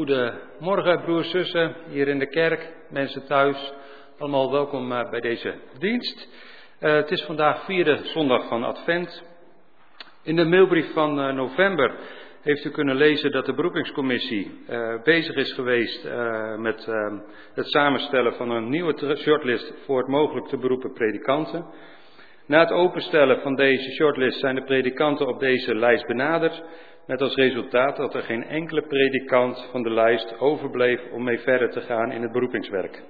Goedemorgen broers, zussen, hier in de kerk, mensen thuis. Allemaal welkom eh, bij deze dienst. Uh, het is vandaag vierde zondag van Advent. In de mailbrief van uh, november heeft u kunnen lezen dat de beroepingscommissie bezig is geweest met het samenstellen van een nieuwe shortlist voor het mogelijk te beroepen predikanten. Na het openstellen van deze shortlist zijn de predikanten op deze lijst benaderd met als resultaat dat er geen enkele predikant van de lijst overbleef om mee verder te gaan in het beroepingswerk.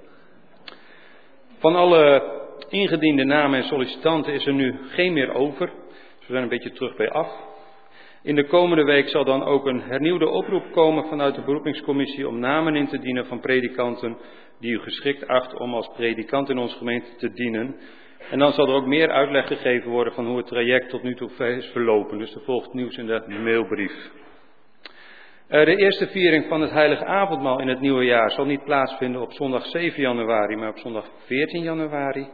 Van alle ingediende namen en sollicitanten is er nu geen meer over. Dus we zijn een beetje terug bij af. In de komende week zal dan ook een hernieuwde oproep komen vanuit de beroepingscommissie om namen in te dienen van predikanten die u geschikt acht om als predikant in onze gemeente te dienen. En dan zal er ook meer uitleg gegeven worden van hoe het traject tot nu toe is verlopen. Dus er volgt nieuws in de mailbrief. Eh, de eerste viering van het heilige avondmaal in het nieuwe jaar zal niet plaatsvinden op zondag 7 januari, maar op zondag 14 januari.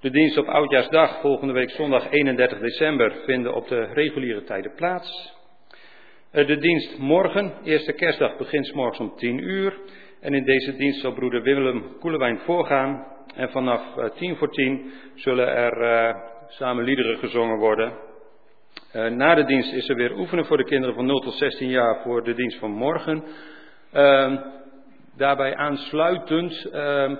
De dienst op Oudjaarsdag volgende week zondag 31 december vinden op de reguliere tijden plaats. Eh, de dienst morgen, eerste kerstdag, begint morgens om 10 uur. En in deze dienst zal broeder Willem Koelewijn voorgaan. En vanaf uh, tien voor tien zullen er uh, samen liederen gezongen worden. Uh, na de dienst is er weer oefenen voor de kinderen van 0 tot 16 jaar voor de dienst van morgen. Ehm, daarbij aansluitend, ehm,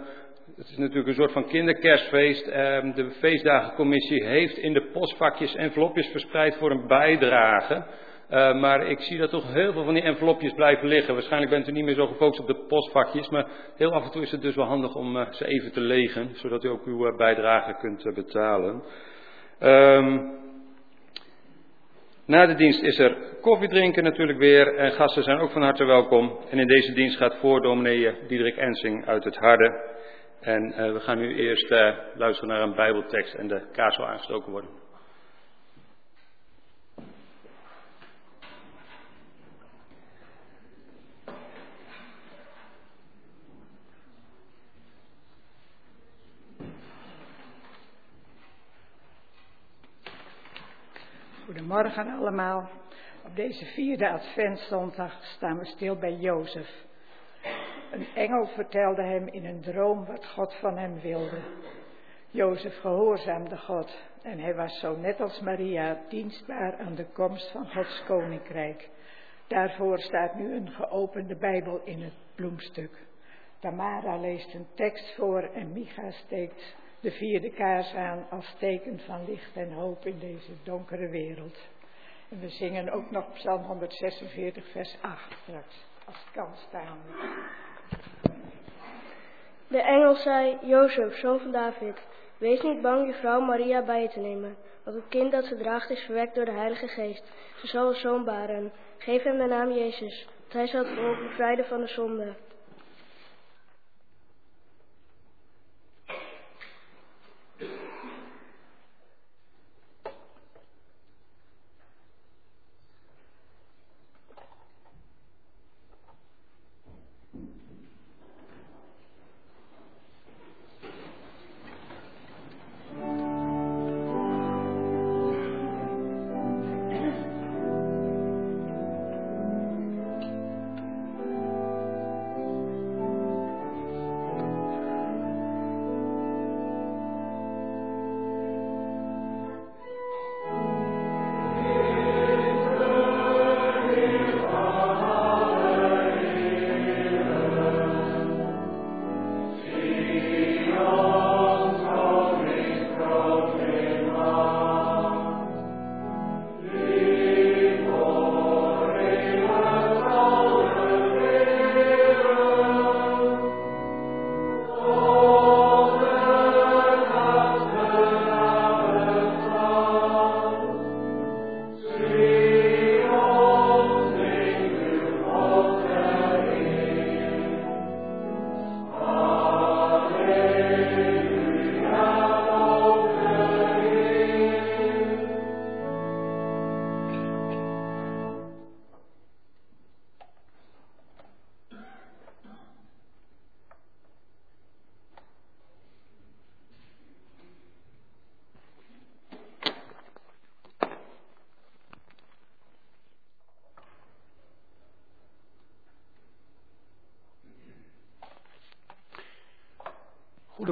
het is natuurlijk een soort van kinderkerstfeest. Ehm, de feestdagencommissie heeft in de postvakjes envelopjes verspreid voor een bijdrage. Uh, maar ik zie dat toch heel veel van die envelopjes blijven liggen. Waarschijnlijk bent u niet meer zo gefocust op de postvakjes. Maar heel af en toe is het dus wel handig om uh, ze even te legen. Zodat u ook uw uh, bijdrage kunt betalen. Um, na de dienst is er koffiedrinken natuurlijk weer. En gasten zijn ook van harte welkom. En in deze dienst gaat voor dominee Diederik Ensing uit het Harde. En we gaan nu eerst luisteren naar een bijbeltekst en de kaas zal aangestoken worden. Goedemorgen allemaal. Op deze vierde adventzondag staan we stil bij Jozef. Een engel vertelde hem in een droom wat God van hem wilde. Jozef gehoorzaamde God en hij was zo net als Maria dienstbaar aan de komst van Gods koninkrijk. Daarvoor staat nu een geopende Bijbel in het bloemstuk. Tamara leest een tekst voor en Micha steekt de vierde kaars aan als teken van licht en hoop in deze donkere wereld. En we zingen ook nog Psalm 146, vers 8 straks, als het kan staan. De engel zei, Jozef, zoon van David, wees niet bang je vrouw Maria bij je te nemen, want het kind dat ze draagt is verwekt door de Heilige Geest. Ze zal een zoon baren. Geef hem de naam Jezus, want hij zal het volk bevrijden van de zonde.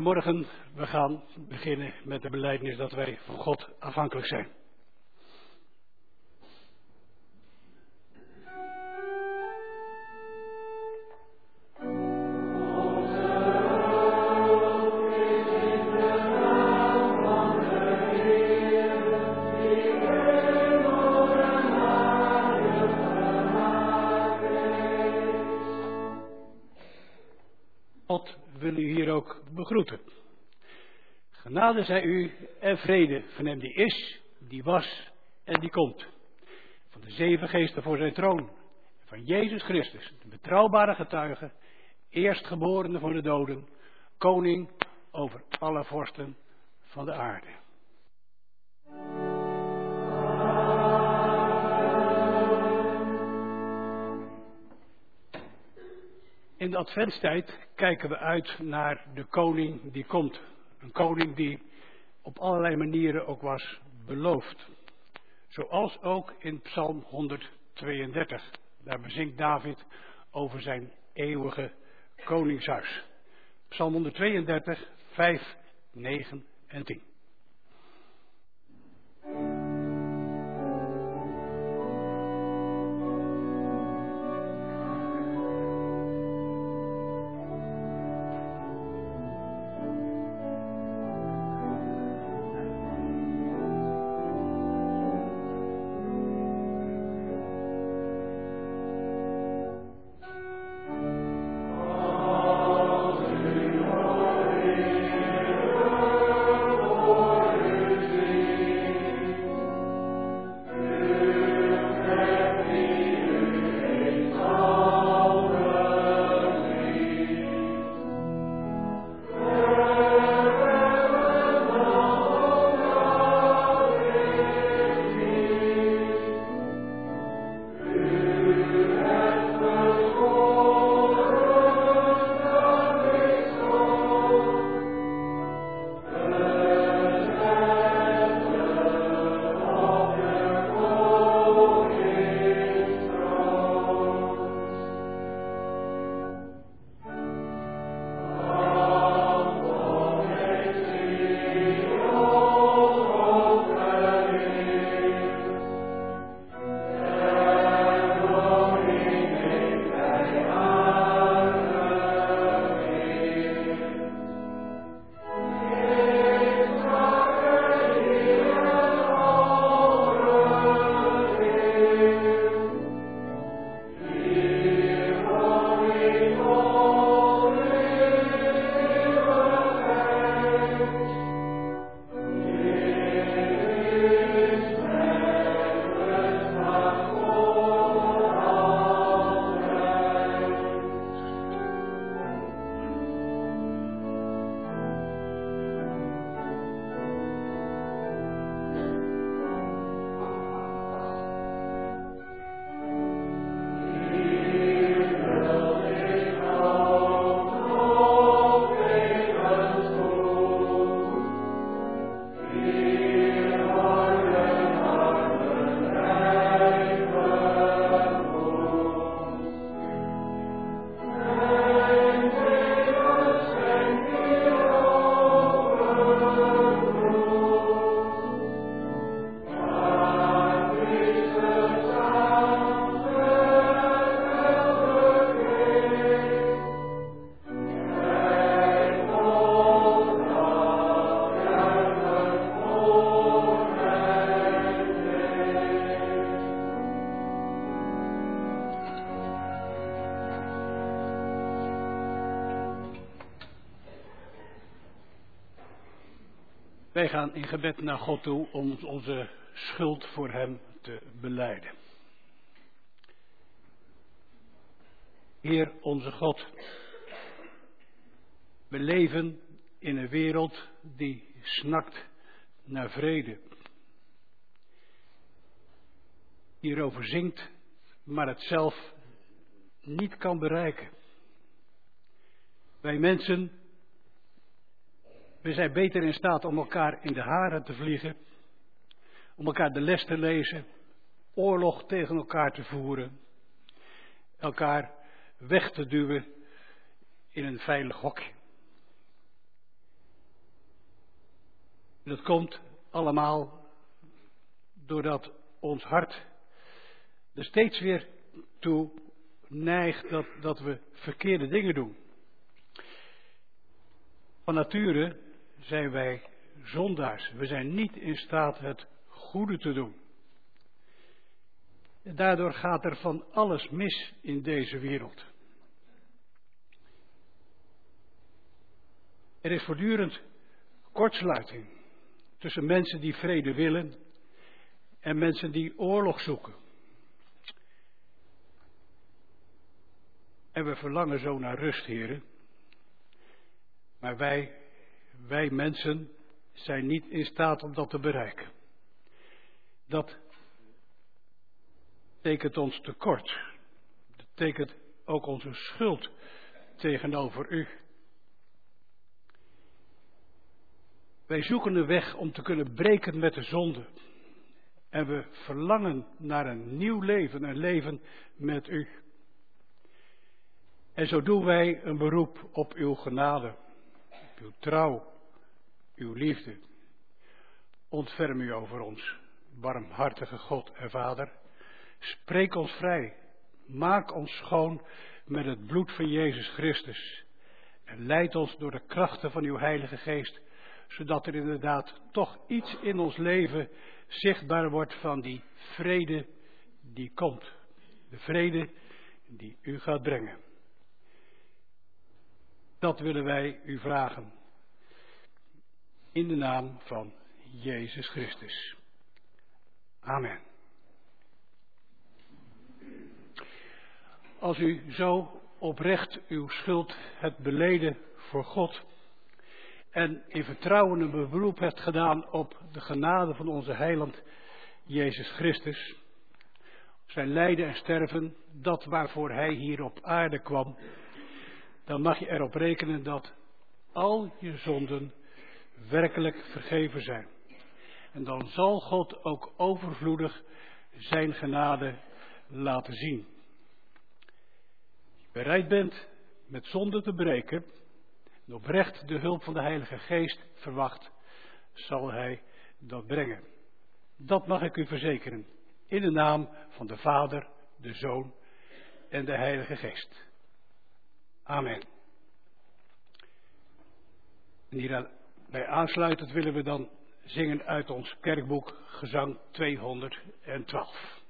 Goedemorgen, we gaan beginnen met de beleidnis dat wij van God afhankelijk zijn. Genade zij u en vrede van hem die is, die was en die komt. Van de zeven geesten voor zijn troon. Van Jezus Christus, de betrouwbare getuige, eerstgeborene voor de doden, koning over alle vorsten van de aarde. In de adventstijd kijken we uit naar de koning die komt. Een koning die allerlei manieren ook was beloofd. Zoals ook in Psalm 132. Daar bezinkt David over zijn eeuwige koningshuis. Psalm 132, 5, 9 en 10. Gaan in gebed naar God toe om onze schuld voor Hem te beleiden. Heer onze God, we leven in een wereld die snakt naar vrede. Hierover zingt, maar het zelf niet kan bereiken. Wij mensen we zijn beter in staat om elkaar in de haren te vliegen, om elkaar de les te lezen, oorlog tegen elkaar te voeren, elkaar weg te duwen in een veilig hokje. Dat komt allemaal doordat ons hart er steeds weer toe neigt dat, dat we verkeerde dingen doen. Van nature zijn wij zondaars. We zijn niet in staat het goede te doen. Daardoor gaat er van alles mis in deze wereld. Er is voortdurend kortsluiting tussen mensen die vrede willen en mensen die oorlog zoeken. En we verlangen zo naar rust, heren. Maar wij, wij mensen zijn niet in staat om dat te bereiken. Dat tekent ons tekort. Dat tekent ook onze schuld tegenover u. Wij zoeken een weg om te kunnen breken met de zonde. En we verlangen naar een nieuw leven, een leven met u. En zo doen wij een beroep op uw genade, uw trouw, uw liefde. Ontferm u over ons, barmhartige God en Vader. Spreek ons vrij. Maak ons schoon met het bloed van Jezus Christus. En leid ons door de krachten van uw Heilige Geest, zodat er inderdaad toch iets in ons leven zichtbaar wordt van die vrede die komt. De vrede die u gaat brengen. Dat willen wij u vragen. In de naam van Jezus Christus. Amen. Als u zo oprecht uw schuld hebt beleden voor God en in vertrouwen een beroep hebt gedaan op de genade van onze heiland Jezus Christus, zijn lijden en sterven, dat waarvoor hij hier op aarde kwam, dan mag je erop rekenen dat al je zonden werkelijk vergeven zijn. En dan zal God ook overvloedig zijn genade laten zien. Als je bereid bent met zonde te breken, en oprecht de hulp van de Heilige Geest verwacht, zal Hij dat brengen. Dat mag ik u verzekeren. In de naam van de Vader, de Zoon en de Heilige Geest. Amen. En hierbij aansluitend willen we dan zingen uit ons kerkboek Gezang 212.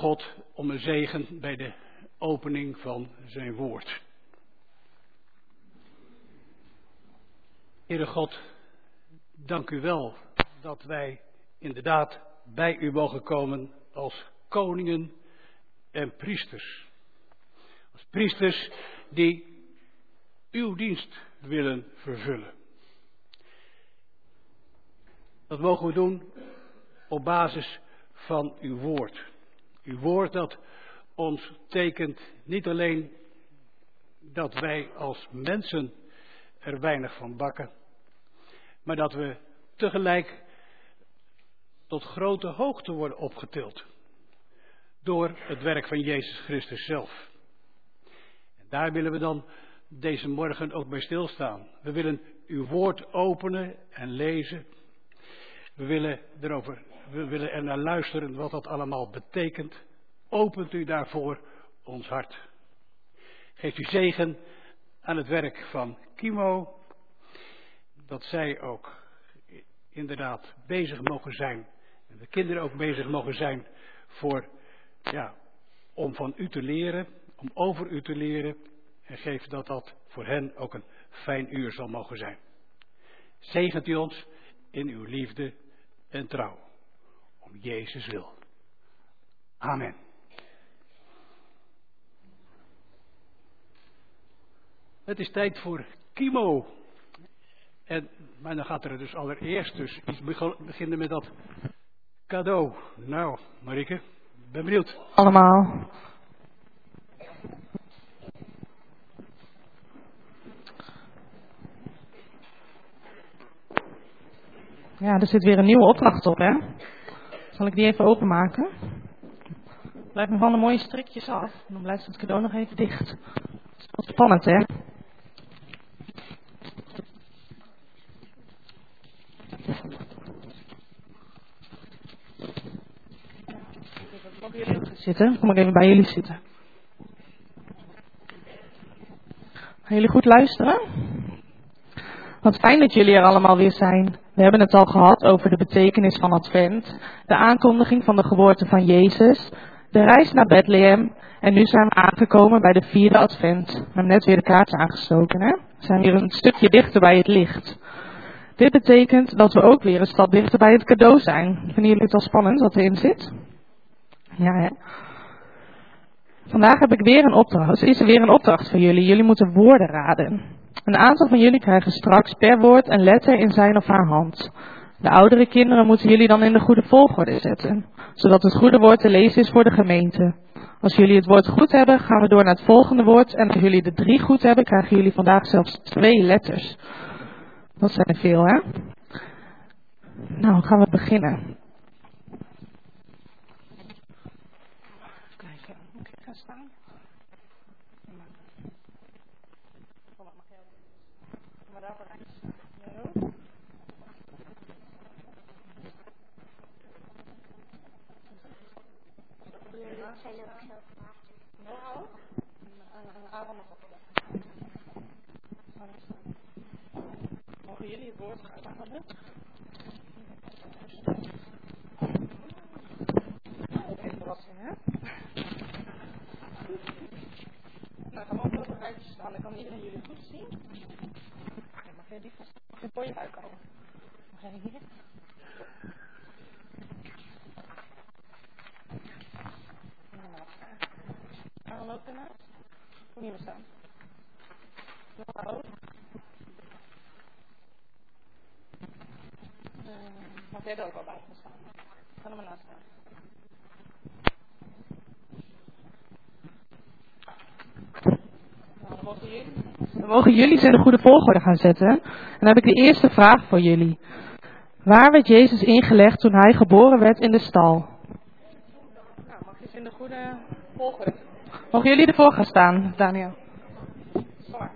God om een zegen bij de opening van zijn woord. Heere God, dank u wel dat wij inderdaad bij u mogen komen als koningen en priesters. Als priesters die uw dienst willen vervullen. Dat mogen we doen op basis van uw woord. Uw woord dat ons tekent niet alleen dat wij als mensen er weinig van bakken, maar dat we tegelijk tot grote hoogte worden opgetild door het werk van Jezus Christus zelf. En daar willen we dan deze morgen ook bij stilstaan. We willen uw woord openen en lezen. We willen, erover, we willen er naar luisteren wat dat allemaal betekent. Opent u daarvoor ons hart. Geeft u zegen aan het werk van Kimo. Dat zij ook inderdaad bezig mogen zijn. En de kinderen ook bezig mogen zijn voor, ja, om van u te leren, om over u te leren. En geef dat dat voor hen ook een fijn uur zal mogen zijn. Zegent u ons in uw liefde en trouw. Jezus wil. Amen. Het is tijd voor Kimo. En, maar dan gaat er dus allereerst dus iets beginnen met dat cadeau. Nou, Marike, ben benieuwd. Allemaal. Ja, er zit weer een nieuwe opdracht op, hè? Zal ik die even openmaken? Blijf me van de mooie strikjes af. Dan blijft het cadeau nog even dicht. Dat is spannend, hè? Zitten, kom ik even bij jullie zitten. Gaan jullie goed luisteren? Wat fijn dat jullie er allemaal weer zijn. We hebben het al gehad over de betekenis van Advent, de aankondiging van de geboorte van Jezus, de reis naar Bethlehem en nu zijn we aangekomen bij de vierde Advent. We hebben net weer de kaart aangestoken, hè? We zijn weer een stukje dichter bij het licht. Dit betekent dat we ook weer een stap dichter bij het cadeau zijn. Vinden jullie het al spannend wat erin zit? Ja, hè? Vandaag heb ik weer een opdracht. is er weer een opdracht voor jullie. Jullie moeten woorden raden. Een aantal van jullie krijgen straks per woord een letter in zijn of haar hand. De oudere kinderen moeten jullie dan in de goede volgorde zetten, zodat het goede woord te lezen is voor de gemeente. Als jullie het woord goed hebben, gaan we door naar het volgende woord. En als jullie de drie goed hebben, krijgen jullie vandaag zelfs twee letters. Dat zijn veel, hè? Nou, gaan we beginnen. Voor je buik komen. Nog even hier. Arm ook ernaast. Kom hier maar staan. Nog hoog. Uh, mag jij er ook al bij gaan staan? Ga er maar naast staan. Nou, dan mogen jullie, dan mogen jullie ze in de goede volgorde gaan zetten dan heb ik de eerste vraag voor jullie. Waar werd Jezus ingelegd toen hij geboren werd in de stal? Nou, mag je ze in de goede volgorde? Mogen jullie ervoor gaan staan, Daniel? Zwaar.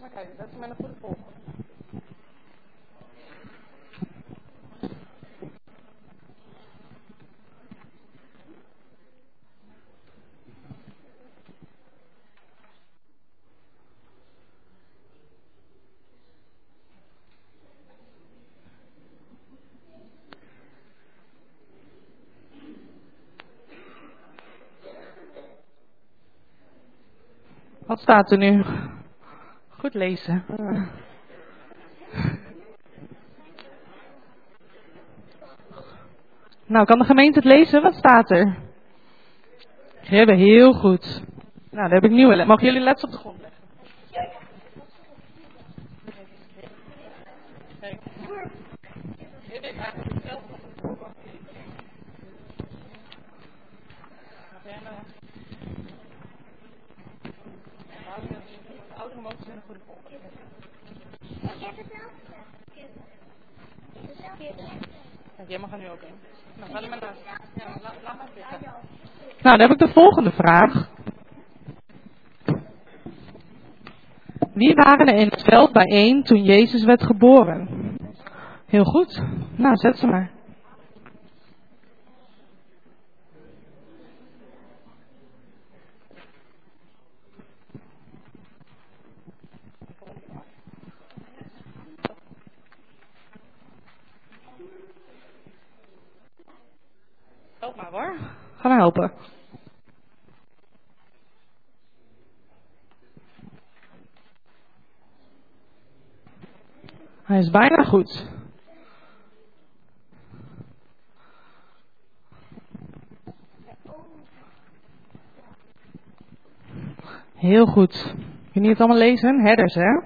Maar kijk, dat is met een goede volgorde. Wat staat er nu? Goed lezen. Nou, kan de gemeente het lezen? Wat staat er? Hebben heel goed. Nou, daar heb ik nieuwe. Mogen jullie letten op de grond leggen? Jij mag er nu ook in. Nou, maar naast. Ja. Nou, dan heb ik de volgende vraag. Wie waren er in het veld bijeen toen Jezus werd geboren? Heel goed. Nou, zet ze maar. Maar hoor. Ga maar helpen. Hij is bijna goed. Heel goed. Kun je het allemaal lezen? Herders, hè?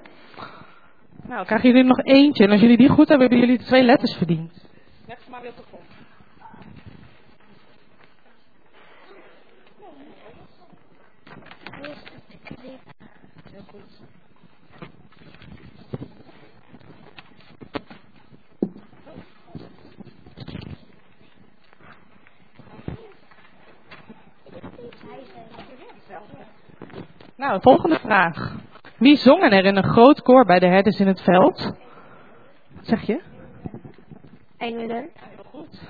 Nou, krijgen jullie nog eentje. En als jullie die goed hebben, hebben jullie twee letters verdiend. Leg ze maar weer op de grond. Heel goed. Nou, volgende vraag. Wie zongen er in een groot koor bij de herders in het veld? Wat zeg je? Engelen. Goed.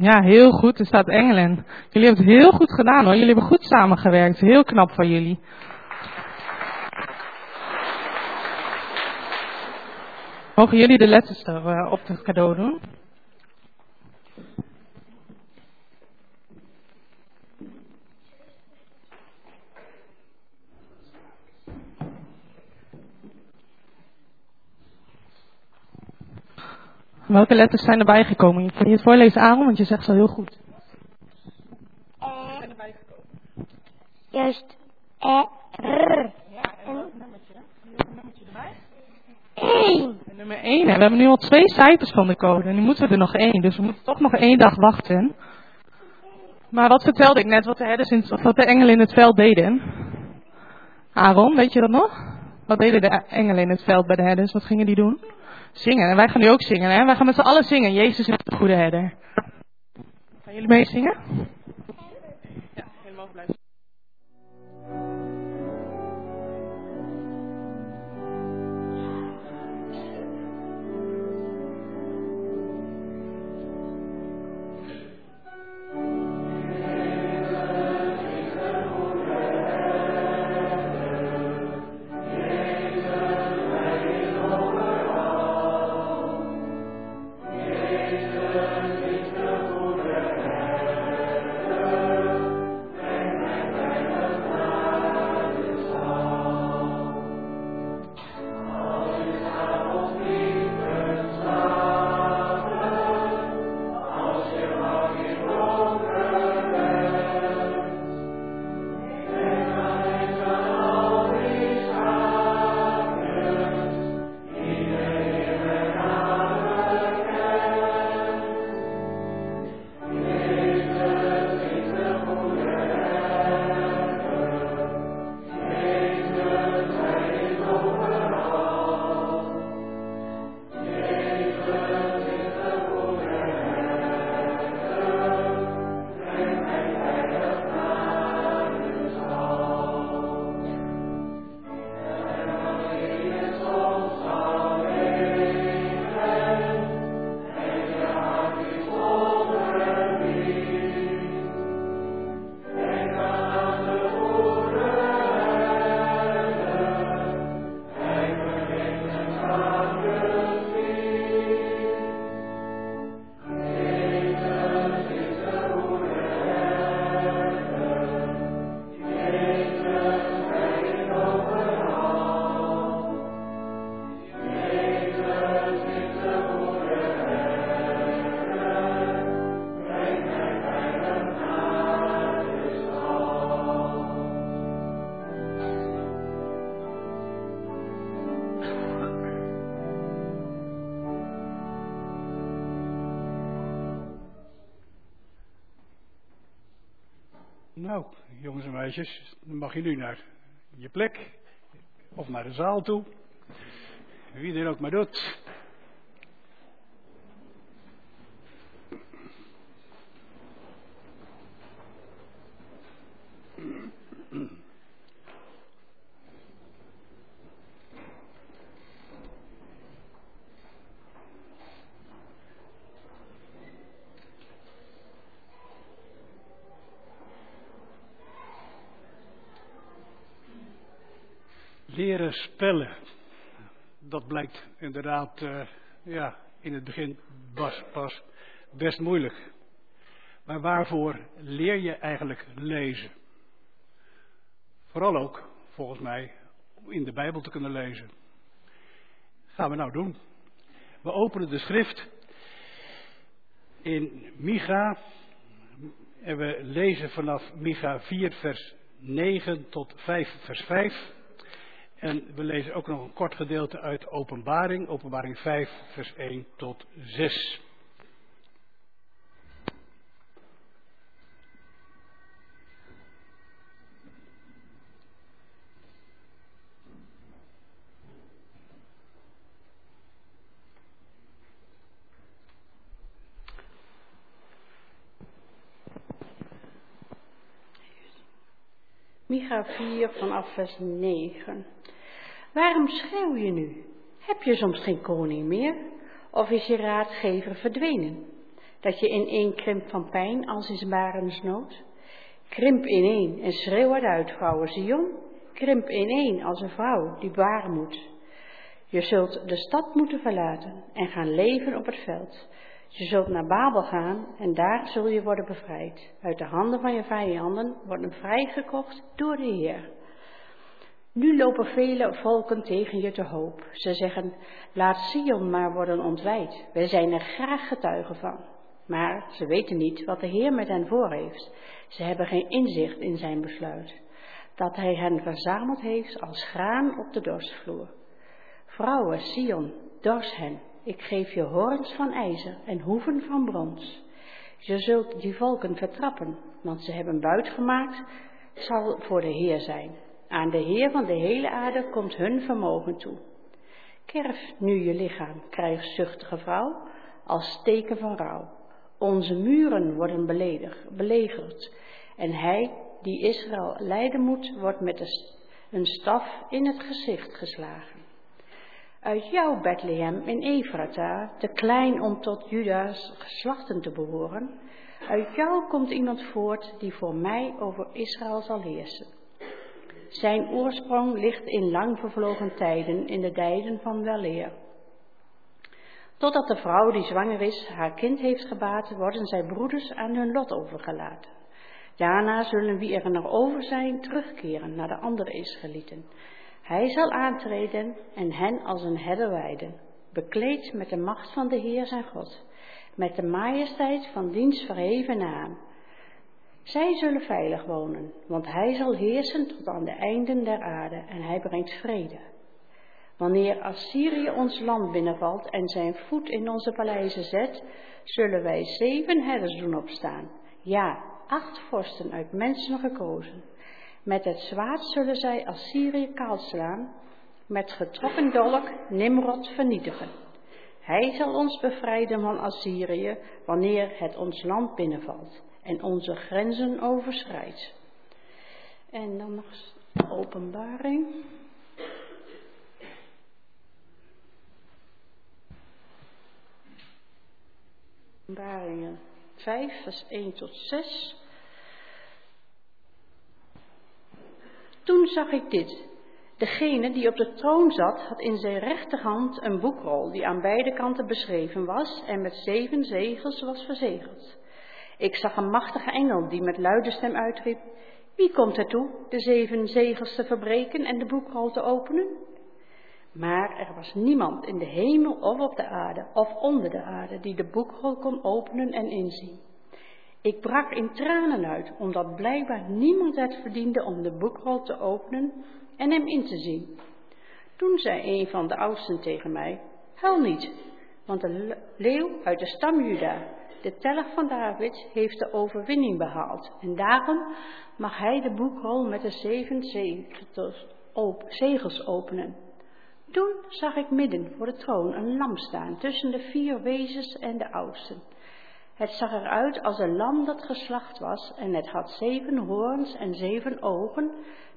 Ja, heel goed. Er staat engelen. Jullie hebben het heel goed gedaan hoor. Jullie hebben goed samengewerkt. Heel knap van jullie. Mogen jullie de letters er eh, op het cadeau doen? Welke letters zijn erbij gekomen? Je het voorlezen aan, want je zegt ze heel goed. Juist. E, R. Eén. En nummer 1, we hebben nu al twee cijfers van de code. En nu moeten we er nog één, dus we moeten toch nog één dag wachten. Maar wat vertelde ik net, wat de, herders in, wat de engelen in het veld deden? Aaron, weet je dat nog? Wat deden de engelen in het veld bij de herders? Wat gingen die doen? Zingen. En wij gaan nu ook zingen, hè? Wij gaan met z'n allen zingen. Jezus is de goede herder. Gaan jullie mee zingen? Dan mag je nu naar je plek of naar de zaal toe. Wie dit ook maar doet. Leren spellen. Dat blijkt inderdaad uh, ja, in het begin pas, pas best moeilijk. Maar waarvoor leer je eigenlijk lezen? Vooral ook, volgens mij, om in de Bijbel te kunnen lezen. Gaan we nou doen. We openen de schrift in Micha. En we lezen vanaf Micha 4, vers 9 tot 5, vers 5. En we lezen ook nog een kort gedeelte uit Openbaring, Openbaring 5, vers 1 tot 6. Micha 4 vanaf vers 9. Waarom schreeuw je nu? Heb je soms geen koning meer? Of is je raadgever verdwenen? Dat je ineen krimpt van pijn als is barensnood? Krimp ineen en schreeuw het uit, vrouwen Zion. Krimp ineen als een vrouw die baren moet. Je zult de stad moeten verlaten en gaan leven op het veld. Je zult naar Babel gaan en daar zul je worden bevrijd. Uit de handen van je vijanden worden vrijgekocht door de Heer. Nu lopen vele volken tegen je te hoop. Ze zeggen, laat Sion maar worden ontwijd. Wij zijn er graag getuigen van. Maar ze weten niet wat de Heer met hen voor heeft. Ze hebben geen inzicht in zijn besluit. Dat hij hen verzameld heeft als graan op de dorsvloer. Vrouwen, Sion, dors hen. Ik geef je horens van ijzer en hoeven van brons. Je zult die volken vertrappen, want ze hebben buit gemaakt, zal voor de Heer zijn. Aan de Heer van de hele aarde komt hun vermogen toe. Kerf nu je lichaam, krijgszuchtige vrouw, als teken van rouw. Onze muren worden belegerd en hij die Israël leiden moet, wordt met een staf in het gezicht geslagen. Uit jou, Bethlehem in Efrata, te klein om tot Juda's geslachten te behoren, uit jou komt iemand voort die voor mij over Israël zal heersen. Zijn oorsprong ligt in lang vervlogen tijden, in de tijden van weleer. Totdat de vrouw die zwanger is haar kind heeft gebaat, worden zij broeders aan hun lot overgelaten. Daarna zullen wie er nog over zijn terugkeren naar de andere Israëlieten. Hij zal aantreden en hen als een herder wijden, bekleed met de macht van de Heer zijn God, met de majesteit van diens verheven naam. Zij zullen veilig wonen, want hij zal heersen tot aan de einden der aarde en hij brengt vrede. Wanneer Assyrië ons land binnenvalt en zijn voet in onze paleizen zet, zullen wij zeven herders doen opstaan. Ja, acht vorsten uit mensen gekozen. Met het zwaard zullen zij Assyrië kaalslaan, met getrokken dolk Nimrod vernietigen. Hij zal ons bevrijden van Assyrië wanneer het ons land binnenvalt en onze grenzen overschrijdt. En dan nog openbaring. Openbaringen 5, vers 1 tot 6. Toen zag ik dit. Degene die op de troon zat, had in zijn rechterhand een boekrol die aan beide kanten beschreven was en met zeven zegels was verzegeld. Ik zag een machtige engel die met luide stem uitriep, wie komt er toe de zeven zegels te verbreken en de boekrol te openen? Maar er was niemand in de hemel of op de aarde of onder de aarde die de boekrol kon openen en inzien. Ik brak in tranen uit, omdat blijkbaar niemand het verdiende om de boekrol te openen en hem in te zien. Toen zei een van de oudsten tegen mij, huil niet, want de leeuw uit de stam Juda, de telg van David, heeft de overwinning behaald. En daarom mag hij de boekrol met de zeven zegels openen. Toen zag ik midden voor de troon een lam staan tussen de vier wezens en de oudsten. Het zag eruit als een lam dat geslacht was en het had zeven hoorns en zeven ogen.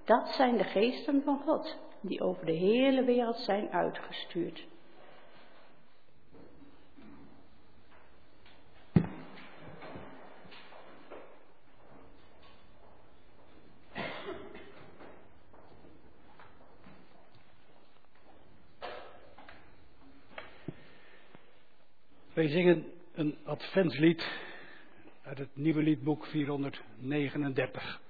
Dat zijn de geesten van God, die over de hele wereld zijn uitgestuurd. Wij zingen een adventslied uit het nieuwe liedboek 439.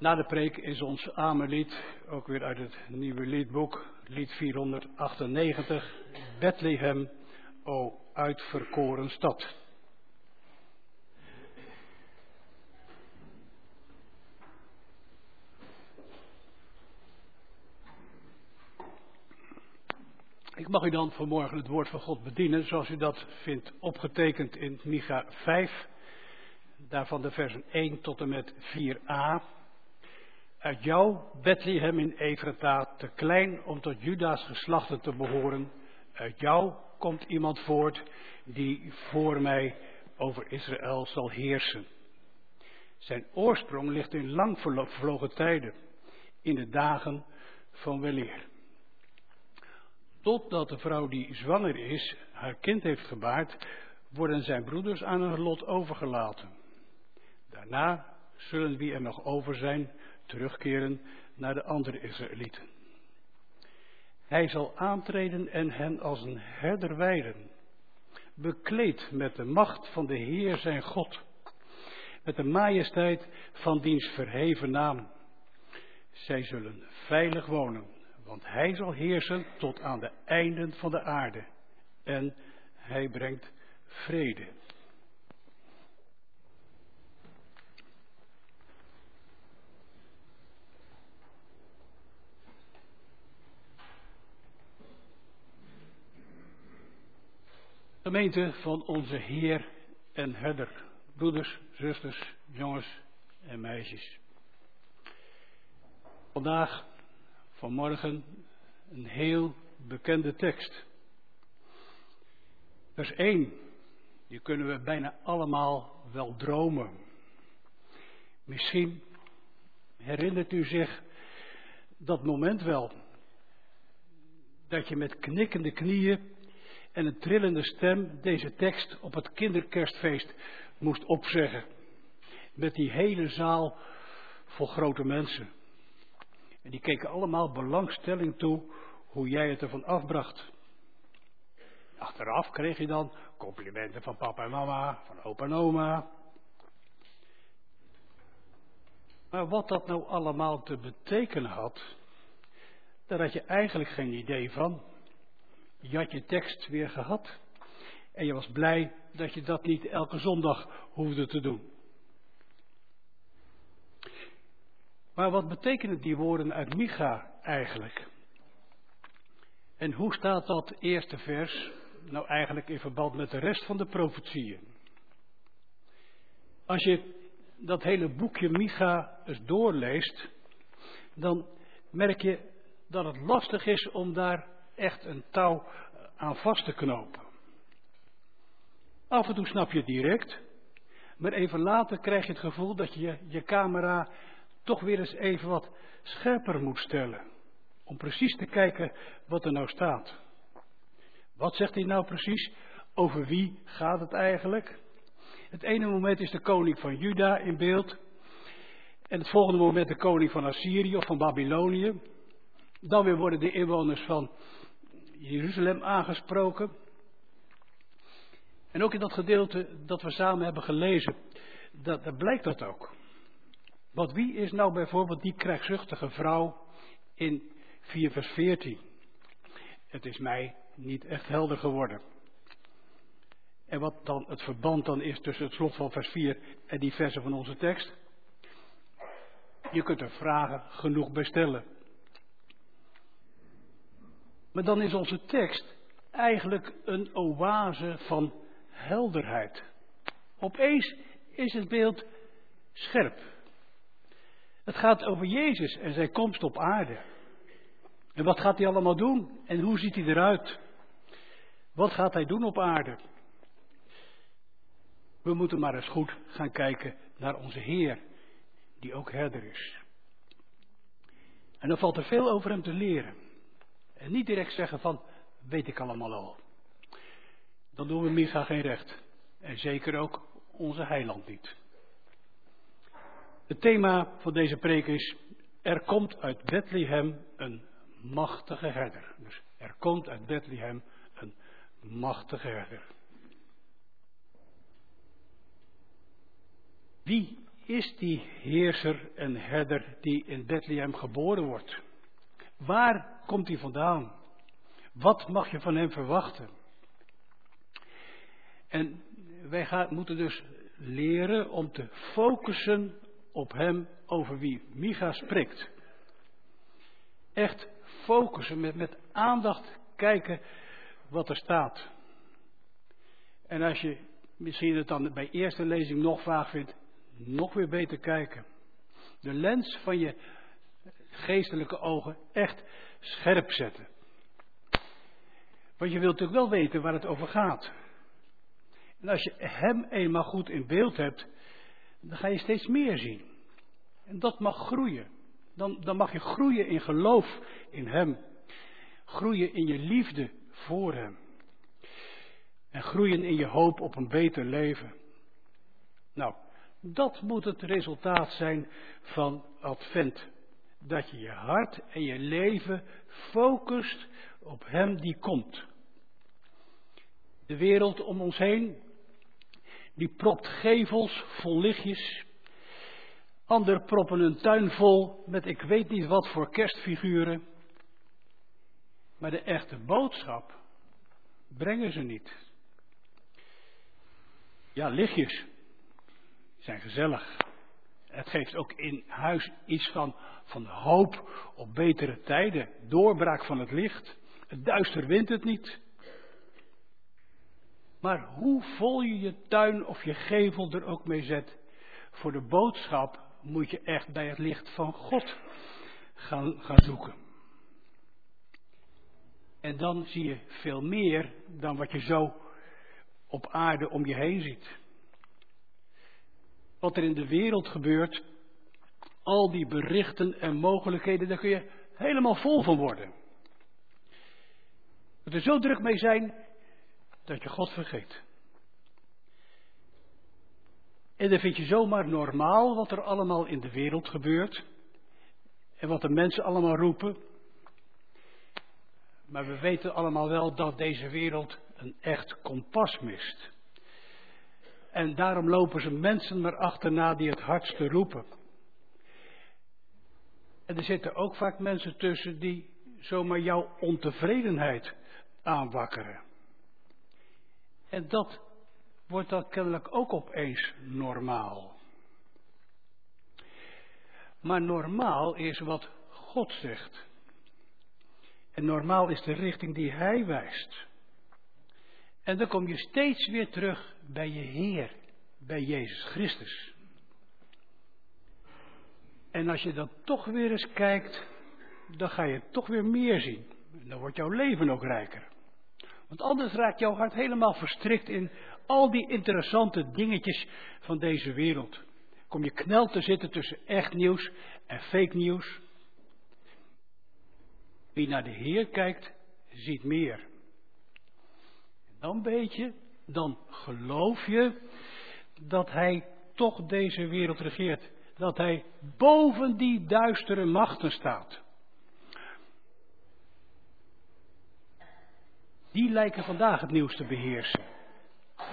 Na de preek is ons Amerlied, ook weer uit het nieuwe liedboek, lied 498, Bethlehem, o uitverkoren stad. Ik mag u dan vanmorgen het woord van God bedienen, zoals u dat vindt opgetekend in Micha 5, daarvan de versen 1 tot en met 4a uit jou, Bethlehem in Efrata, te klein om tot Juda's geslachten te behoren. Uit jou komt iemand voort die voor mij over Israël zal heersen. Zijn oorsprong ligt in lang vervlogen tijden, in de dagen van weleer. Totdat de vrouw die zwanger is, haar kind heeft gebaard, worden zijn broeders aan hun lot overgelaten. Daarna zullen wie er nog over zijn terugkeren naar de andere Israëlieten. Hij zal aantreden en hen als een herder weiden, bekleed met de macht van de Heer zijn God, met de majesteit van diens verheven naam. Zij zullen veilig wonen, want hij zal heersen tot aan de einden van de aarde en hij brengt vrede. Gemeente van onze Heer en Herder, broeders, zusters, jongens en meisjes. Vandaag, vanmorgen, een heel bekende tekst. Vers 1, die kunnen we bijna allemaal wel dromen. Misschien herinnert u zich dat moment wel. Dat je met knikkende knieën en een trillende stem deze tekst op het kinderkerstfeest moest opzeggen. Met die hele zaal vol grote mensen. En die keken allemaal belangstelling toe hoe jij het ervan afbracht. Achteraf kreeg je dan complimenten van papa en mama, van opa en oma. Maar wat dat nou allemaal te betekenen had, daar had je eigenlijk geen idee van. Je had je tekst weer gehad. En je was blij dat je dat niet elke zondag hoefde te doen. Maar wat betekenen die woorden uit Micha eigenlijk? En hoe staat dat eerste vers nou eigenlijk in verband met de rest van de profetieën? Als je dat hele boekje Micha eens doorleest, dan merk je dat het lastig is om daar echt een touw aan vast te knopen. Af en toe snap je het direct, maar even later krijg je het gevoel dat je je camera toch weer eens even wat scherper moet stellen. Om precies te kijken wat er nou staat. Wat zegt hij nou precies? Over wie gaat het eigenlijk? Het ene moment is de koning van Juda in beeld. En het volgende moment de koning van Assyrië of van Babylonië. Dan weer worden de inwoners van Jeruzalem aangesproken. En ook in dat gedeelte dat we samen hebben gelezen, dat, blijkt dat ook. Want wie is nou bijvoorbeeld die krijgzuchtige vrouw in 4 vers 14? Het is mij niet echt helder geworden. En wat dan het verband dan is tussen het slot van vers 4 en die versen van onze tekst? Je kunt er vragen genoeg bij stellen. Maar dan is onze tekst eigenlijk een oase van helderheid. Opeens is het beeld scherp. Het gaat over Jezus en zijn komst op aarde. En wat gaat hij allemaal doen? En hoe ziet hij eruit? Wat gaat hij doen op aarde? We moeten maar eens goed gaan kijken naar onze Heer, die ook herder is. En dan valt er veel over hem te leren. En niet direct zeggen van, weet ik allemaal al. Dan doen we Micha geen recht. En zeker ook onze heiland niet. Het thema van deze preek is, er komt uit Bethlehem een machtige herder. Dus er komt uit Bethlehem een machtige herder. Wie is die heerser en herder die in Bethlehem geboren wordt? Waar komt hij vandaan? Wat mag je van hem verwachten? En wij gaan, moeten dus leren om te focussen op hem over wie Micha spreekt. Echt focussen, met, met aandacht kijken wat er staat. En als je misschien het dan bij eerste lezing nog vaag vindt, nog weer beter kijken. De lens van je geestelijke ogen echt scherp zetten. Want je wilt natuurlijk wel weten waar het over gaat. En als je Hem eenmaal goed in beeld hebt, dan ga je steeds meer zien. En dat mag groeien. Dan, dan mag je groeien in geloof in Hem. Groeien in je liefde voor Hem. En groeien in je hoop op een beter leven. Nou, dat moet het resultaat zijn van Advent. Dat je je hart en je leven focust op Hem die komt. De wereld om ons heen, die propt gevels vol lichtjes. Anderen proppen een tuin vol met ik weet niet wat voor kerstfiguren. Maar de echte boodschap brengen ze niet. Ja, lichtjes zijn gezellig. Het geeft ook in huis iets van, van hoop op betere tijden. Doorbraak van het licht. Het duister wint het niet. Maar hoe vol je je tuin of je gevel er ook mee zet, voor de boodschap moet je echt bij het licht van God gaan, gaan zoeken. En dan zie je veel meer dan wat je zo op aarde om je heen ziet. Wat er in de wereld gebeurt, al die berichten en mogelijkheden, daar kun je helemaal vol van worden. Dat er zo druk mee zijn dat je God vergeet. En dan vind je zomaar normaal wat er allemaal in de wereld gebeurt. En wat de mensen allemaal roepen. Maar we weten allemaal wel dat deze wereld een echt kompas mist. En daarom lopen ze mensen maar achterna die het hardste roepen. En er zitten ook vaak mensen tussen die zomaar jouw ontevredenheid aanwakkeren. En dat wordt dan kennelijk ook opeens normaal. Maar normaal is wat God zegt. En normaal is de richting die Hij wijst. En dan kom je steeds weer terug bij je Heer, bij Jezus Christus. En als je dan toch weer eens kijkt, dan ga je toch weer meer zien. dan wordt jouw leven ook rijker. Want anders raakt jouw hart helemaal verstrikt in al die interessante dingetjes van deze wereld. Kom je knel te zitten tussen echt nieuws en fake nieuws. Wie naar de Heer kijkt, ziet meer. En dan weet je, dan geloof je dat Hij toch deze wereld regeert. Dat Hij boven die duistere machten staat. Die lijken vandaag het nieuws te beheersen.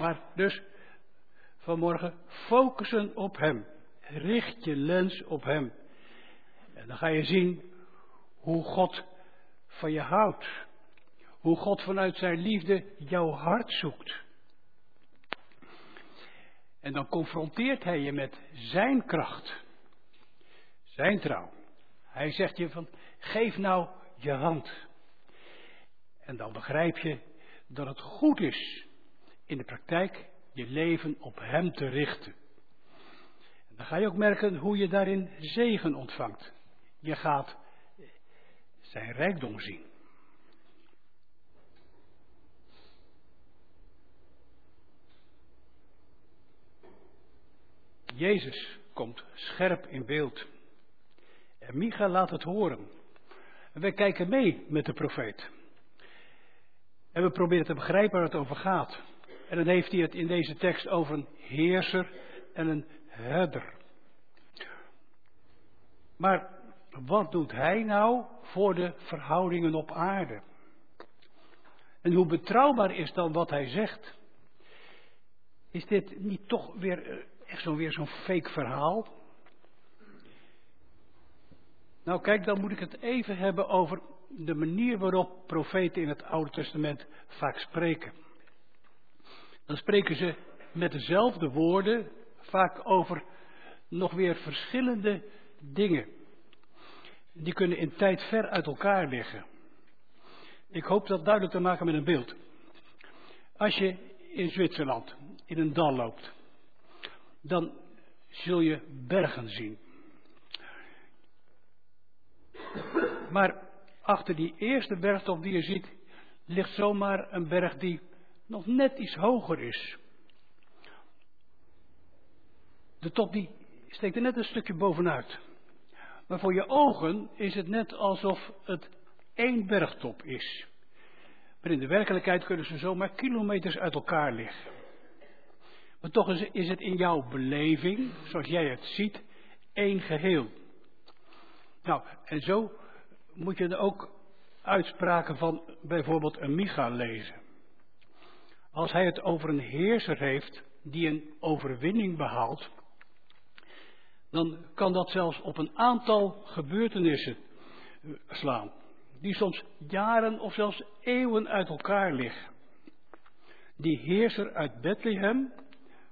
Maar dus vanmorgen focussen op Hem. Richt je lens op Hem. En dan ga je zien hoe God van je houdt. Hoe God vanuit zijn liefde jouw hart zoekt. En dan confronteert hij je met zijn kracht. Zijn trouw. Hij zegt je van, geef nou je hand. En dan begrijp je dat het goed is in de praktijk je leven op Hem te richten. En dan ga je ook merken hoe je daarin zegen ontvangt. Je gaat zijn rijkdom zien. Jezus komt scherp in beeld. En Micha laat het horen. En wij kijken mee met de profeet. En we proberen te begrijpen waar het over gaat. En dan heeft hij het in deze tekst over een heerser en een herder. Maar wat doet hij nou voor de verhoudingen op aarde? En hoe betrouwbaar is dan wat hij zegt? Is dit niet toch weer eh, echt zo weer zo'n fake verhaal? Nou kijk, dan moet ik het even hebben over de manier waarop profeten in het Oude Testament vaak spreken. Dan spreken ze met dezelfde woorden vaak over nog weer verschillende dingen. Die kunnen in tijd ver uit elkaar liggen. Ik hoop dat duidelijk te maken met een beeld. Als je in Zwitserland in een dal loopt, dan zul je bergen zien. Maar achter die eerste bergtop die je ziet, ligt zomaar een berg die nog net iets hoger is. De top die steekt er net een stukje bovenuit. Maar voor je ogen is het net alsof het één bergtop is. Maar in de werkelijkheid kunnen ze zomaar kilometers uit elkaar liggen. Maar toch is, het in jouw beleving, zoals jij het ziet, één geheel. Nou, en zo moet je er ook uitspraken van bijvoorbeeld een Micha lezen. Als hij het over een heerser heeft die een overwinning behaalt, dan kan dat zelfs op een aantal gebeurtenissen eh, slaan, die soms jaren of zelfs eeuwen uit elkaar liggen. Die heerser uit Bethlehem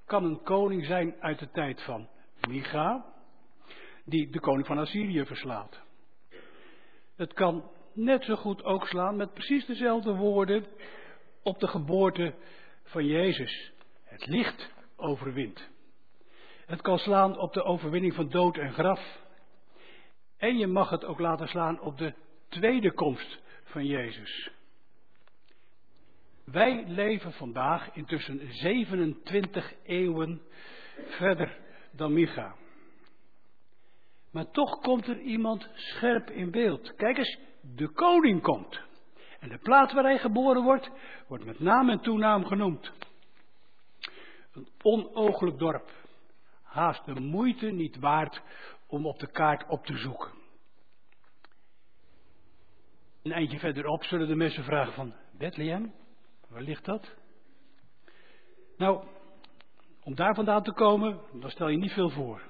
kan een koning zijn uit de tijd van Micha, die de koning van Assyrië verslaat. Het kan net zo goed ook slaan met precies dezelfde woorden op de geboorte van Jezus. Het licht overwint. Het kan slaan op de overwinning van dood en graf. En je mag het ook laten slaan op de tweede komst van Jezus. Wij leven vandaag intussen 27 eeuwen verder dan Micha. Maar toch komt er iemand scherp in beeld. Kijk eens, de koning komt. En de plaats waar hij geboren wordt, wordt met naam en toenaam genoemd. Een onooglijk dorp. Haast de moeite niet waard om op de kaart op te zoeken. Een eindje verderop zullen de mensen vragen van Bethlehem, waar ligt dat? Nou, om daar vandaan te komen, dan stel je niet veel voor.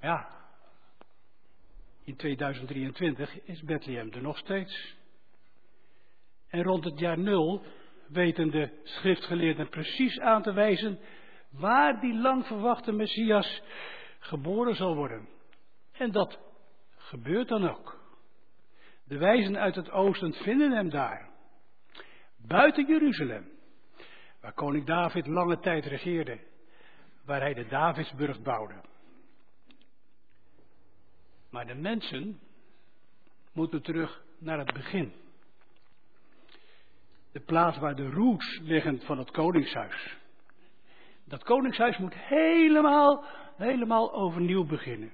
Ja, in 2023 is Bethlehem er nog steeds. En rond het jaar nul weten de schriftgeleerden precies aan te wijzen waar die lang verwachte Messias geboren zal worden. En dat gebeurt dan ook. De wijzen uit het oosten vinden hem daar. Buiten Jeruzalem, waar koning David lange tijd regeerde, waar hij de Davidsburg bouwde. Maar de mensen moeten terug naar het begin. De plaats waar de roots liggen van het koningshuis. Dat koningshuis moet helemaal, helemaal overnieuw beginnen.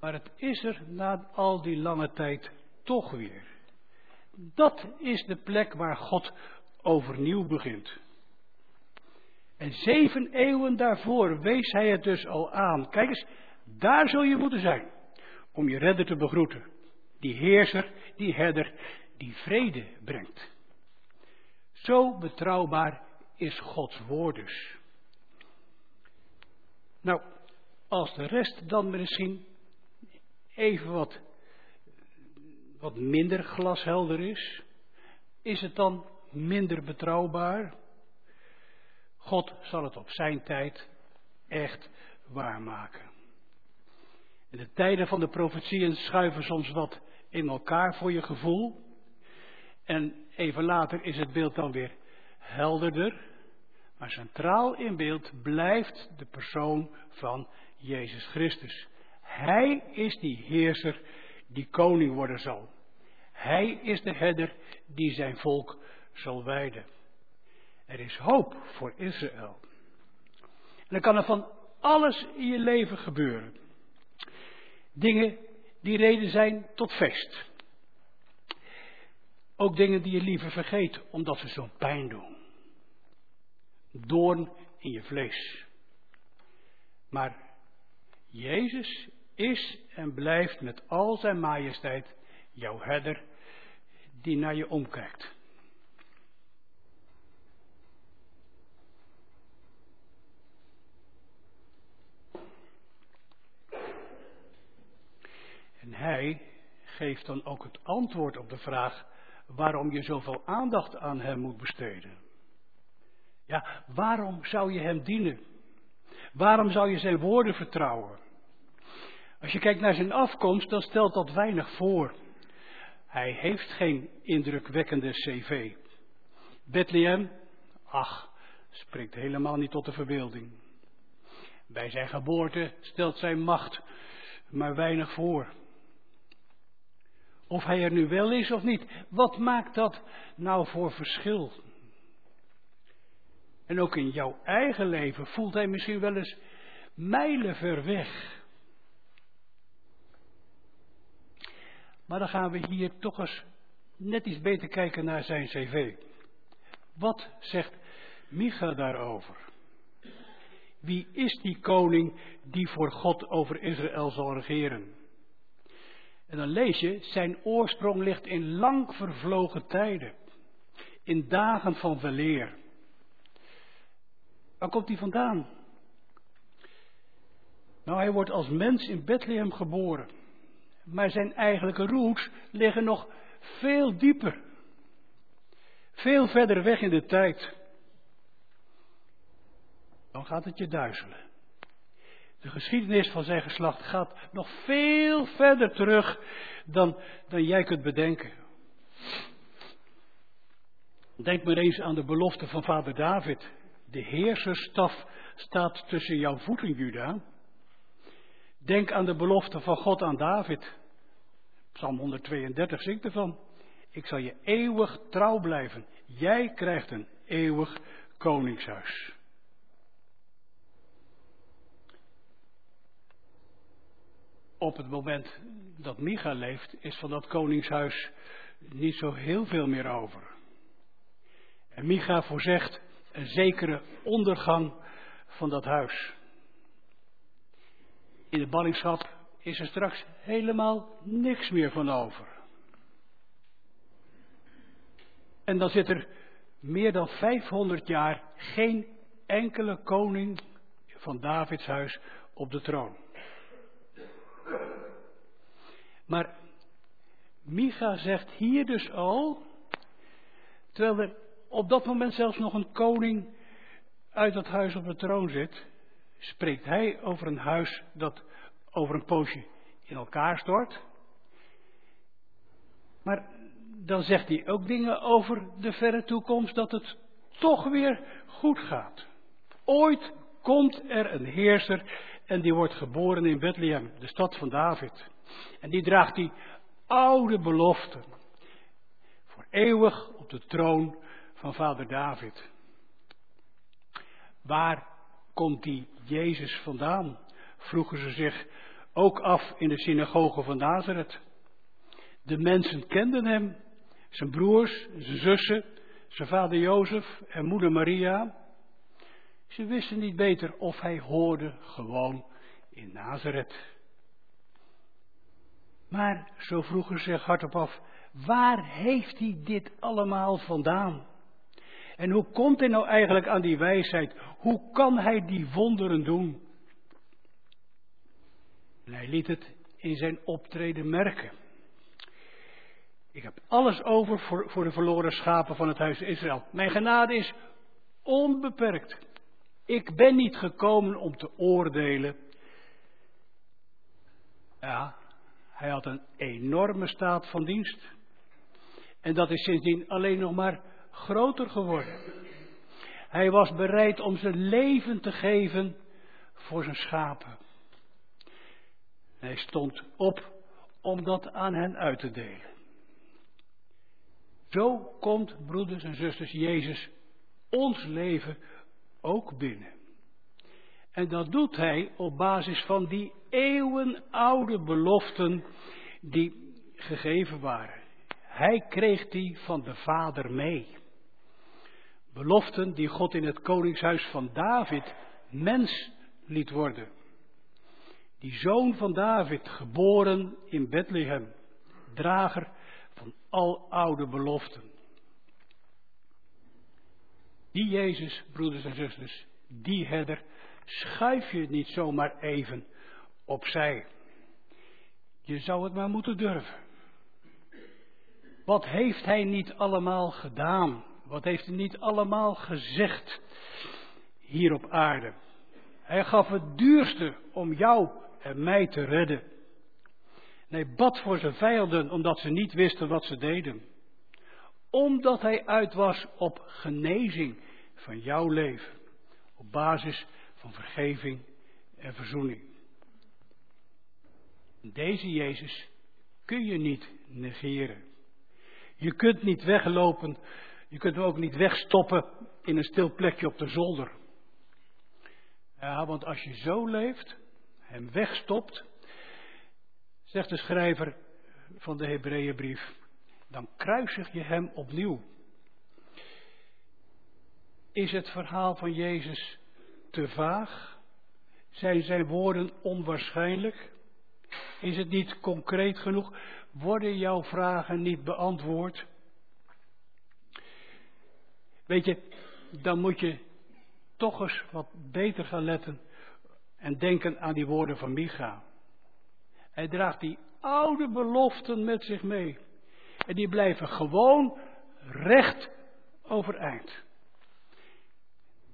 Maar het is er na al die lange tijd toch weer. Dat is de plek waar God overnieuw begint. En zeven eeuwen daarvoor wees hij het dus al aan. Kijk eens, daar zul je moeten zijn. Om je redder te begroeten. Die heerser, die herder, die vrede brengt. Zo betrouwbaar is Gods woord dus. Nou, als de rest dan misschien even wat, wat minder glashelder is, is het dan minder betrouwbaar? God zal het op zijn tijd echt waarmaken. En de tijden van de profetieën schuiven soms wat in elkaar voor je gevoel. En even later is het beeld dan weer helderder. Maar centraal in beeld blijft de persoon van Jezus Christus. Hij is die heerser die koning worden zal. Hij is de herder die zijn volk zal wijden. Er is hoop voor Israël. En dan kan er van alles in je leven gebeuren. Dingen die reden zijn tot feest. Ook dingen die je liever vergeet omdat ze zo'n pijn doen. Doorn in je vlees. Maar Jezus is en blijft met al zijn majesteit jouw herder die naar je omkijkt. En hij geeft dan ook het antwoord op de vraag waarom je zoveel aandacht aan hem moet besteden. Ja, waarom zou je hem dienen? Waarom zou je zijn woorden vertrouwen? Als je kijkt naar zijn afkomst, dan stelt dat weinig voor. Hij heeft geen indrukwekkende cv. Bethlehem, ach, spreekt helemaal niet tot de verbeelding. Bij zijn geboorte stelt zijn macht maar weinig voor. Of hij er nu wel is of niet, wat maakt dat nou voor verschil? En ook in jouw eigen leven voelt hij misschien wel eens mijlenver weg. Maar dan gaan we hier toch eens net iets beter kijken naar zijn cv. Wat zegt Micha daarover? Wie is die koning die voor God over Israël zal regeren? En dan lees je, zijn oorsprong ligt in lang vervlogen tijden, in dagen van weleer. Waar komt hij vandaan? Nou, hij wordt als mens in Bethlehem geboren. Maar zijn eigenlijke roots liggen nog veel dieper. Veel verder weg in de tijd. Dan gaat het je duizelen. De geschiedenis van zijn geslacht gaat nog veel verder terug dan, dan jij kunt bedenken. Denk maar eens aan de belofte van vader David. De heerserstaf staat tussen jouw voeten, Juda. Denk aan de belofte van God aan David. Psalm 132 zingt ervan. Ik zal je eeuwig trouw blijven. Jij krijgt een eeuwig koningshuis. Op het moment dat Micha leeft, is van dat koningshuis niet zo heel veel meer over. En Micha voorzegt een zekere ondergang van dat huis. In de ballingschap is er straks helemaal niks meer van over. En dan zit er meer dan 500 jaar geen enkele koning van Davids huis op de troon. Maar Micha zegt hier dus al, terwijl er op dat moment zelfs nog een koning uit dat huis op de troon zit, spreekt hij over een huis dat over een poosje in elkaar stort. Maar dan zegt hij ook dingen over de verre toekomst dat het toch weer goed gaat. Ooit komt er een heerser en die wordt geboren in Bethlehem, de stad van David. En die draagt die oude belofte voor eeuwig op de troon van vader David. Waar komt die Jezus vandaan? Vroegen ze zich ook af in de synagoge van Nazareth. De mensen kenden hem, zijn broers, zijn zussen, zijn vader Jozef en moeder Maria. Ze wisten niet beter of hij hoorde gewoon in Nazareth. Maar, zo vroegen ze zich hardop af, waar heeft hij dit allemaal vandaan? En hoe komt hij nou eigenlijk aan die wijsheid? Hoe kan hij die wonderen doen? En hij liet het in zijn optreden merken. Ik heb alles over voor, voor de verloren schapen van het huis Israël. Mijn genade is onbeperkt. Ik ben niet gekomen om te oordelen. Ja, hij had een enorme staat van dienst. En dat is sindsdien alleen nog maar groter geworden. Hij was bereid om zijn leven te geven voor zijn schapen. Hij stond op om dat aan hen uit te delen. Zo komt, broeders en zusters, Jezus ons leven ook binnen. En dat doet hij op basis van die eeuwenoude beloften die gegeven waren. Hij kreeg die van de Vader mee. Beloften die God in het koningshuis van David mens liet worden. Die zoon van David, geboren in Bethlehem, drager van al oude beloften. Die Jezus, broeders en zusters, die herder, schuif je niet zomaar even opzij. Je zou het maar moeten durven. Wat heeft hij niet allemaal gedaan? Wat heeft hij niet allemaal gezegd hier op aarde? Hij gaf het duurste om jou en mij te redden. En hij bad voor zijn vijanden omdat ze niet wisten wat ze deden. Omdat hij uit was op genezing van jouw leven. Op basis van vergeving en verzoening. Deze Jezus kun je niet negeren. Je kunt niet weglopen, je kunt hem ook niet wegstoppen in een stil plekje op de zolder. Ja, want als je zo leeft, hem wegstopt, zegt de schrijver van de Hebreeënbrief, dan kruisig je hem opnieuw. Is het verhaal van Jezus te vaag? Zijn zijn woorden onwaarschijnlijk? Is het niet concreet genoeg? Worden jouw vragen niet beantwoord? Weet je, dan moet je toch eens wat beter gaan letten en denken aan die woorden van Micha. Hij draagt die oude beloften met zich mee. En die blijven gewoon recht overeind.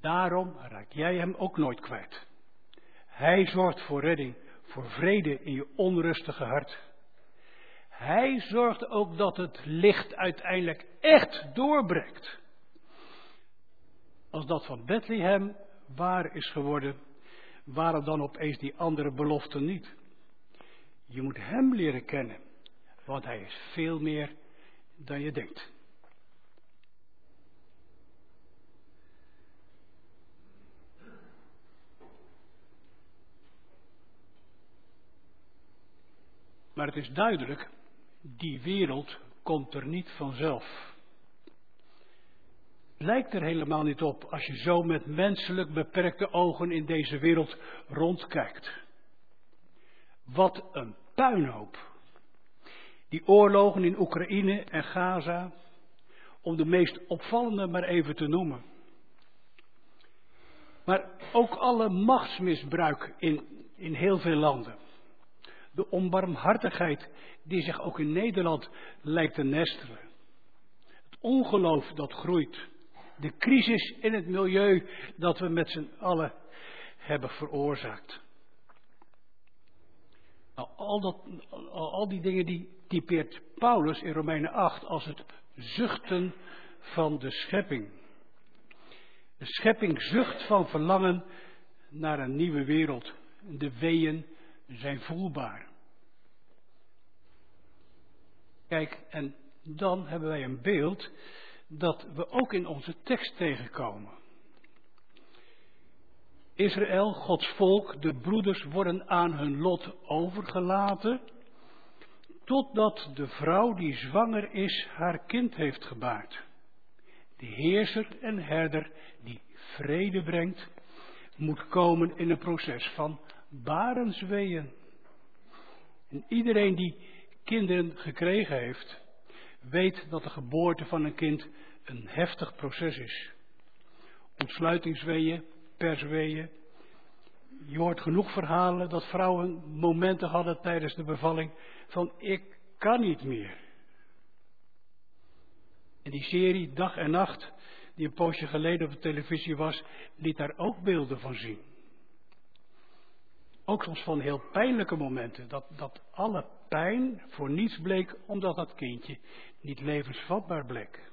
Daarom raak jij hem ook nooit kwijt. Hij zorgt voor redding, voor vrede in je onrustige hart. Hij zorgt ook dat het licht uiteindelijk echt doorbreekt. Als dat van Bethlehem waar is geworden, waren dan opeens die andere beloften niet. Je moet Hem leren kennen, want Hij is veel meer dan je denkt. Maar het is duidelijk, die wereld komt er niet vanzelf. Lijkt er helemaal niet op als je zo met menselijk beperkte ogen in deze wereld rondkijkt. Wat een puinhoop. Die oorlogen in Oekraïne en Gaza, om de meest opvallende maar even te noemen. Maar ook alle machtsmisbruik in, in heel veel landen. De onbarmhartigheid die zich ook in Nederland lijkt te nestelen. Het ongeloof dat groeit. De crisis in het milieu dat we met z'n allen hebben veroorzaakt. Nou, al, dat, al, die dingen die typeert Paulus in Romeinen 8 als het zuchten van de schepping. De schepping zucht van verlangen naar een nieuwe wereld. De weeën zijn voelbaar. Kijk, en dan hebben wij een beeld dat we ook in onze tekst tegenkomen. Israël, Gods volk, de broeders worden aan hun lot overgelaten, totdat de vrouw die zwanger is haar kind heeft gebaard. De heerser en herder die vrede brengt, moet komen in een proces van barensweeën. En iedereen die kinderen gekregen heeft, weet dat de geboorte van een kind een heftig proces is. Ontsluitingsweeën, persweeën. Je hoort genoeg verhalen dat vrouwen momenten hadden tijdens de bevalling van ik kan niet meer. En die serie Dag en Nacht, die een poosje geleden op de televisie was, liet daar ook beelden van zien. Ook soms van heel pijnlijke momenten, dat, dat alle pijn voor niets bleek omdat dat kindje niet levensvatbaar bleek.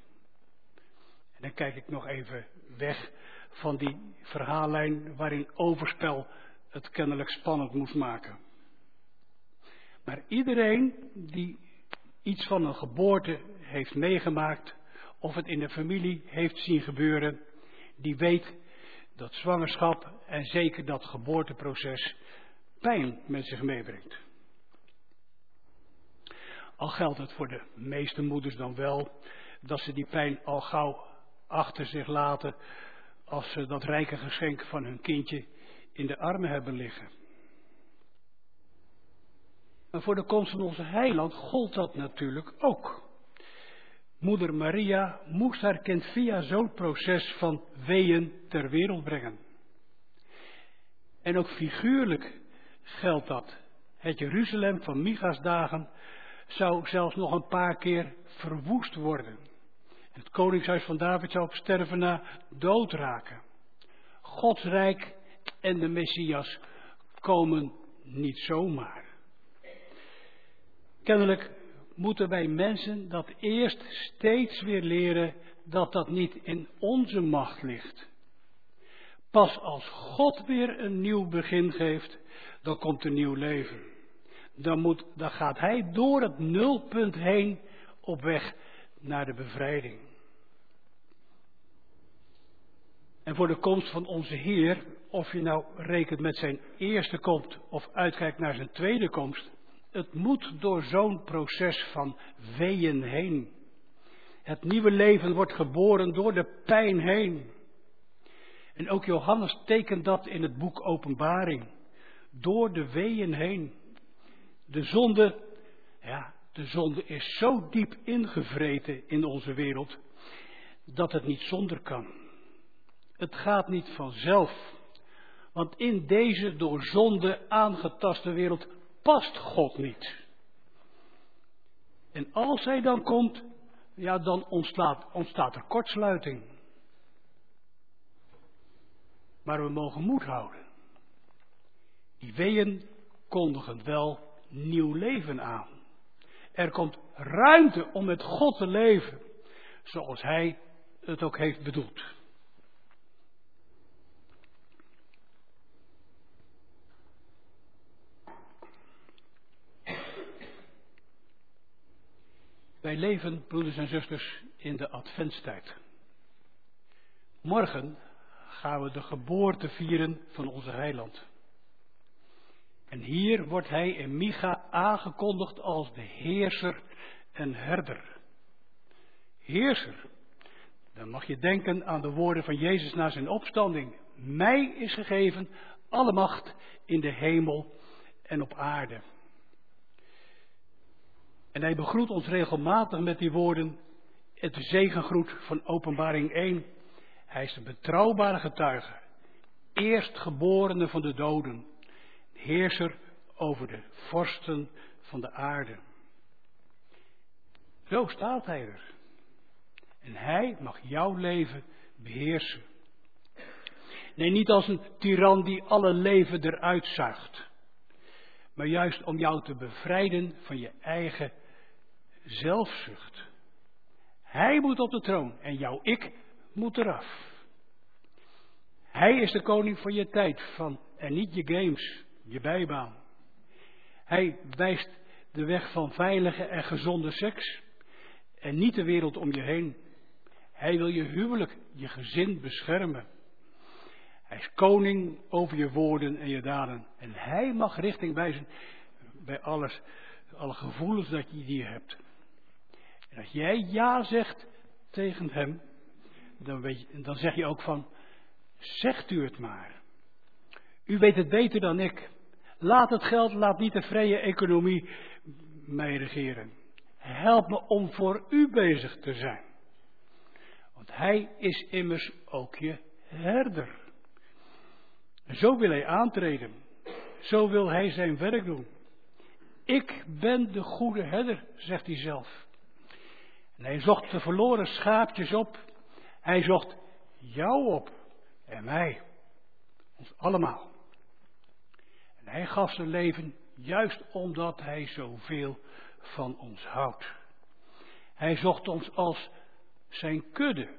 En dan kijk ik nog even weg van die verhaallijn waarin overspel het kennelijk spannend moest maken. Maar iedereen die iets van een geboorte heeft meegemaakt, of het in de familie heeft zien gebeuren, die weet dat zwangerschap en zeker dat geboorteproces pijn met zich meebrengt. Al geldt het voor de meeste moeders dan wel dat ze die pijn al gauw achter zich laten als ze dat rijke geschenk van hun kindje in de armen hebben liggen. Maar voor de komst van onze heiland gold dat natuurlijk ook. Moeder Maria moest haar kind via zo'n proces van weeën ter wereld brengen. En ook figuurlijk geldt dat. Het Jeruzalem van Micha's dagen zou zelfs nog een paar keer verwoest worden. Het koningshuis van David zou op sterven na dood raken. Gods rijk en de Messias komen niet zomaar. Kennelijk moeten wij mensen dat eerst steeds weer leren dat dat niet in onze macht ligt. Pas als God weer een nieuw begin geeft, dan komt een nieuw leven. Dan, moet, gaat hij door het nulpunt heen op weg naar de bevrijding. En voor de komst van onze Heer, of je nou rekent met zijn eerste komst of uitkijkt naar zijn tweede komst, het moet door zo'n proces van weeën heen. Het nieuwe leven wordt geboren door de pijn heen. En ook Johannes tekent dat in het boek Openbaring. Door de weeën heen. De zonde, ja, de zonde is zo diep ingevreten in onze wereld dat het niet zonder kan. Het gaat niet vanzelf. Want in deze door zonde aangetaste wereld past God niet. En als hij dan komt, ja, dan ontstaat, ontstaat er kortsluiting. Maar we mogen moed houden. Die weeën kondigen wel nieuw leven aan. Er komt ruimte om met God te leven, zoals Hij het ook heeft bedoeld. Wij leven, broeders en zusters, in de adventstijd. Morgen gaan we de geboorte vieren van onze heiland. En hier wordt hij in Micha aangekondigd als de heerser en herder. Heerser. Dan mag je denken aan de woorden van Jezus na zijn opstanding. Mij is gegeven alle macht in de hemel en op aarde. En hij begroet ons regelmatig met die woorden, het zegengroet van Openbaring 1. Hij is een betrouwbare getuige, eerstgeborene van de doden, heerser over de vorsten van de aarde. Zo staat hij er. En hij mag jouw leven beheersen. Nee, niet als een tiran die alle leven eruit zuigt. Maar juist om jou te bevrijden van je eigen zelfzucht. Hij moet op de troon en jouw ik moet eraf. Hij is de koning van je tijd van, en niet je games, je bijbaan. Hij wijst de weg van veilige en gezonde seks en niet de wereld om je heen. Hij wil je huwelijk, je gezin beschermen. Hij is koning over je woorden en je daden. En hij mag richting wijzen bij alles, alle gevoelens dat je die hebt. En als jij ja zegt tegen hem, dan, weet je, dan zeg je ook van, zegt u het maar. U weet het beter dan ik. Laat het geld, laat niet de vrije economie mij regeren. Help me om voor u bezig te zijn. Want hij is immers ook je herder. Zo wil hij aantreden. Zo wil hij zijn werk doen. Ik ben de goede herder, zegt hij zelf. En hij zocht de verloren schaapjes op. Hij zocht jou op en mij. Ons allemaal. Hij gaf zijn leven juist omdat hij zoveel van ons houdt. Hij zocht ons als zijn kudde.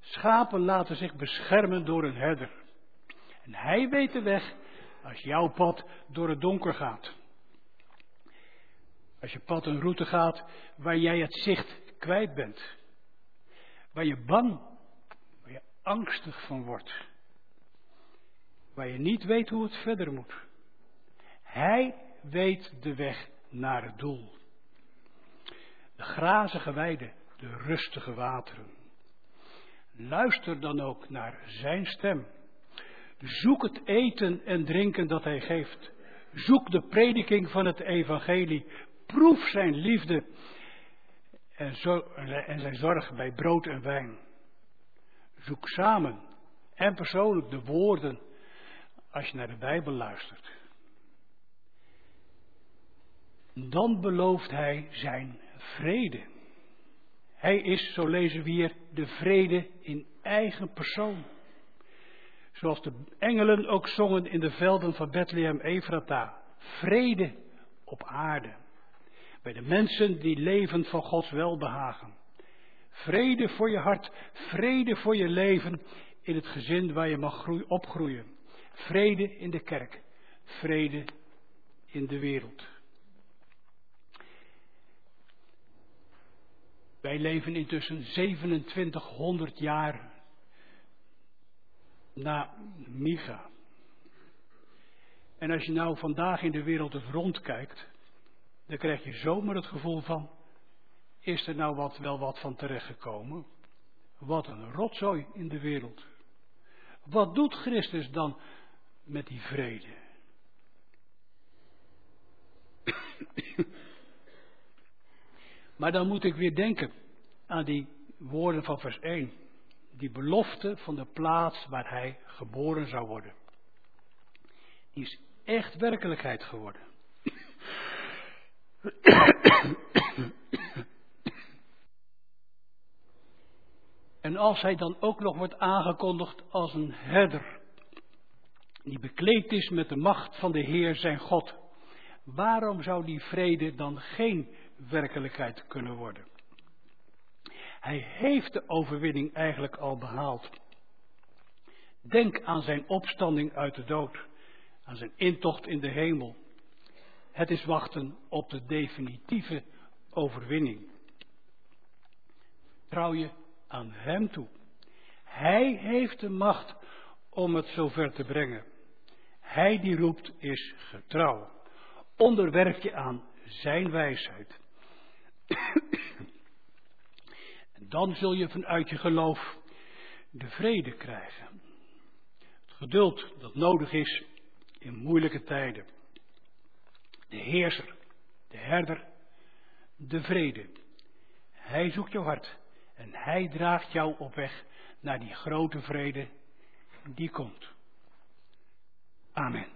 Schapen laten zich beschermen door een herder. En hij weet de weg als jouw pad door het donker gaat. Als je pad een route gaat waar jij het zicht kwijt bent. Waar je bang, waar je angstig van wordt. Waar je niet weet hoe het verder moet. Hij weet de weg naar het doel. De grazige weiden, de rustige wateren. Luister dan ook naar zijn stem. Zoek het eten en drinken dat hij geeft. Zoek de prediking van het evangelie. Proef zijn liefde en, zijn zorg bij brood en wijn. Zoek samen en persoonlijk de woorden als je naar de Bijbel luistert. Dan belooft hij zijn vrede. Hij is, zo lezen we hier, de vrede in eigen persoon. Zoals de engelen ook zongen in de velden van Bethlehem Efrata. Vrede op aarde. Bij de mensen die leven van Gods welbehagen. Vrede voor je hart, vrede voor je leven in het gezin waar je mag opgroeien. Vrede in de kerk. Vrede in de wereld. Wij leven intussen 2700 jaar na Micha. En als je nou vandaag in de wereld rondkijkt, dan krijg je zomaar het gevoel van, is er nou wat, wel wat van terechtgekomen? Wat een rotzooi in de wereld. Wat doet Christus dan met die vrede? Maar dan moet ik weer denken aan die woorden van vers 1. Die belofte van de plaats waar hij geboren zou worden. Die is echt werkelijkheid geworden. En als hij dan ook nog wordt aangekondigd als een herder, die bekleed is met de macht van de Heer zijn God, waarom zou die vrede dan geen werkelijkheid kunnen worden? Hij heeft de overwinning eigenlijk al behaald. Denk aan zijn opstanding uit de dood, aan zijn intocht in de hemel. Het is wachten op de definitieve overwinning. Trouw je aan Hem toe. Hij heeft de macht om het zover te brengen. Hij die roept is getrouw. Onderwerf je aan Zijn wijsheid. dan zul je vanuit je geloof de vrede krijgen. Het geduld dat nodig is in moeilijke tijden. De heerser, de herder, de vrede. Hij zoekt jouw hart. En hij draagt jou op weg naar die grote vrede die komt. Amen.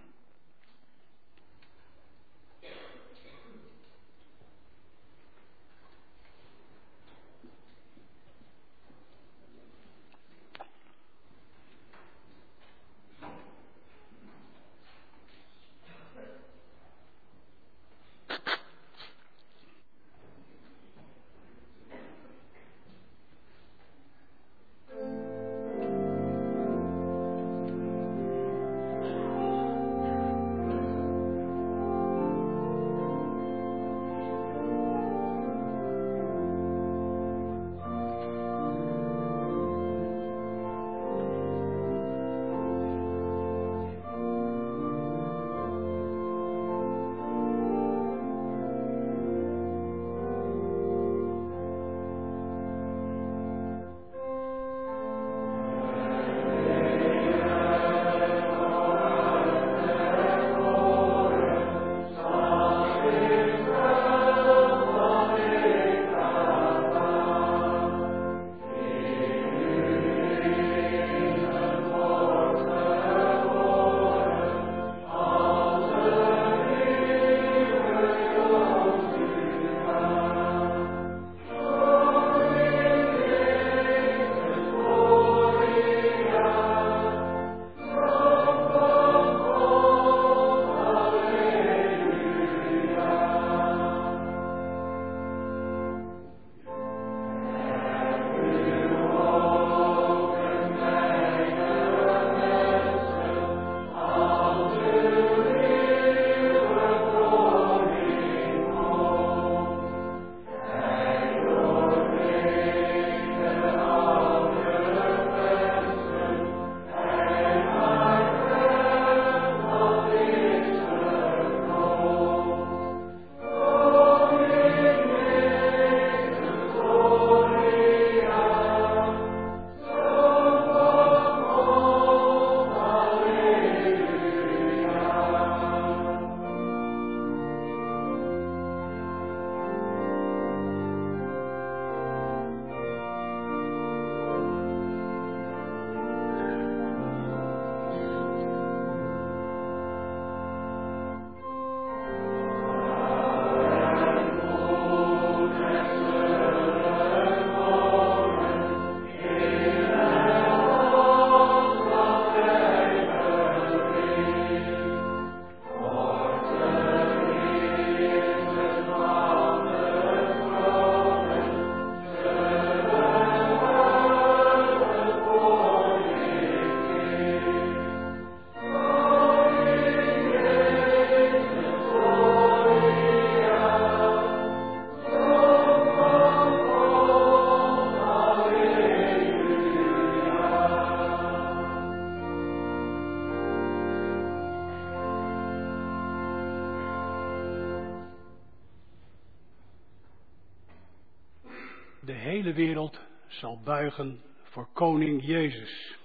Hele wereld zal buigen voor koning Jezus.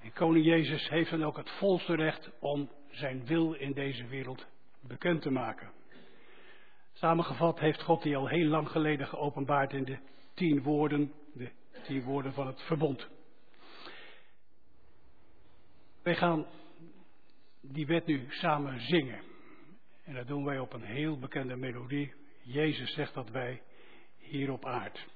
En koning Jezus heeft dan ook het volste recht om zijn wil in deze wereld bekend te maken. Samengevat heeft God die al heel lang geleden geopenbaard in de tien woorden, de tien woorden van het verbond. Wij gaan die wet nu samen zingen. En dat doen wij op een heel bekende melodie. Jezus zegt dat wij hier op aard.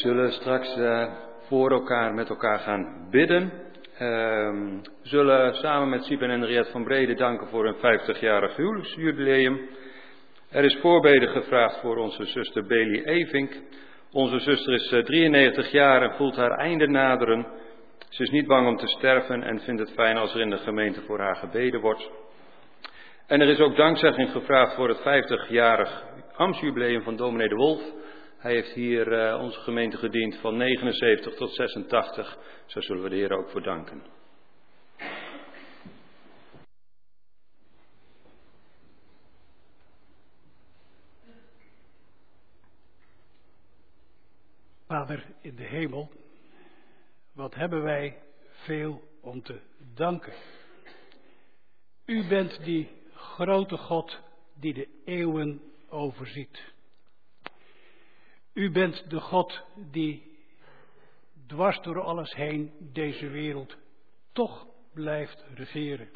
Zullen straks uh, voor elkaar met elkaar gaan bidden. Uh, zullen samen met Sieben en Henriette van Brede danken voor een 50-jarig huwelijksjubileum. Er is voorbeden gevraagd voor onze zuster Bailey Evink. Onze zuster is uh, eh, 93 jaar en voelt haar einde naderen. Ze is niet bang om te sterven en vindt het fijn als er in de gemeente voor haar gebeden wordt. En er is ook dankzegging gevraagd voor het 50-jarig ambtsjubileum van dominee de Wolf. Hij heeft hier uh, onze gemeente gediend van 79 tot 86. Zo zullen we de Heer ook voor danken. Vader in de hemel, wat hebben wij veel om te danken. U bent die grote God die de eeuwen overziet. U bent de God die dwars door alles heen deze wereld toch blijft regeren.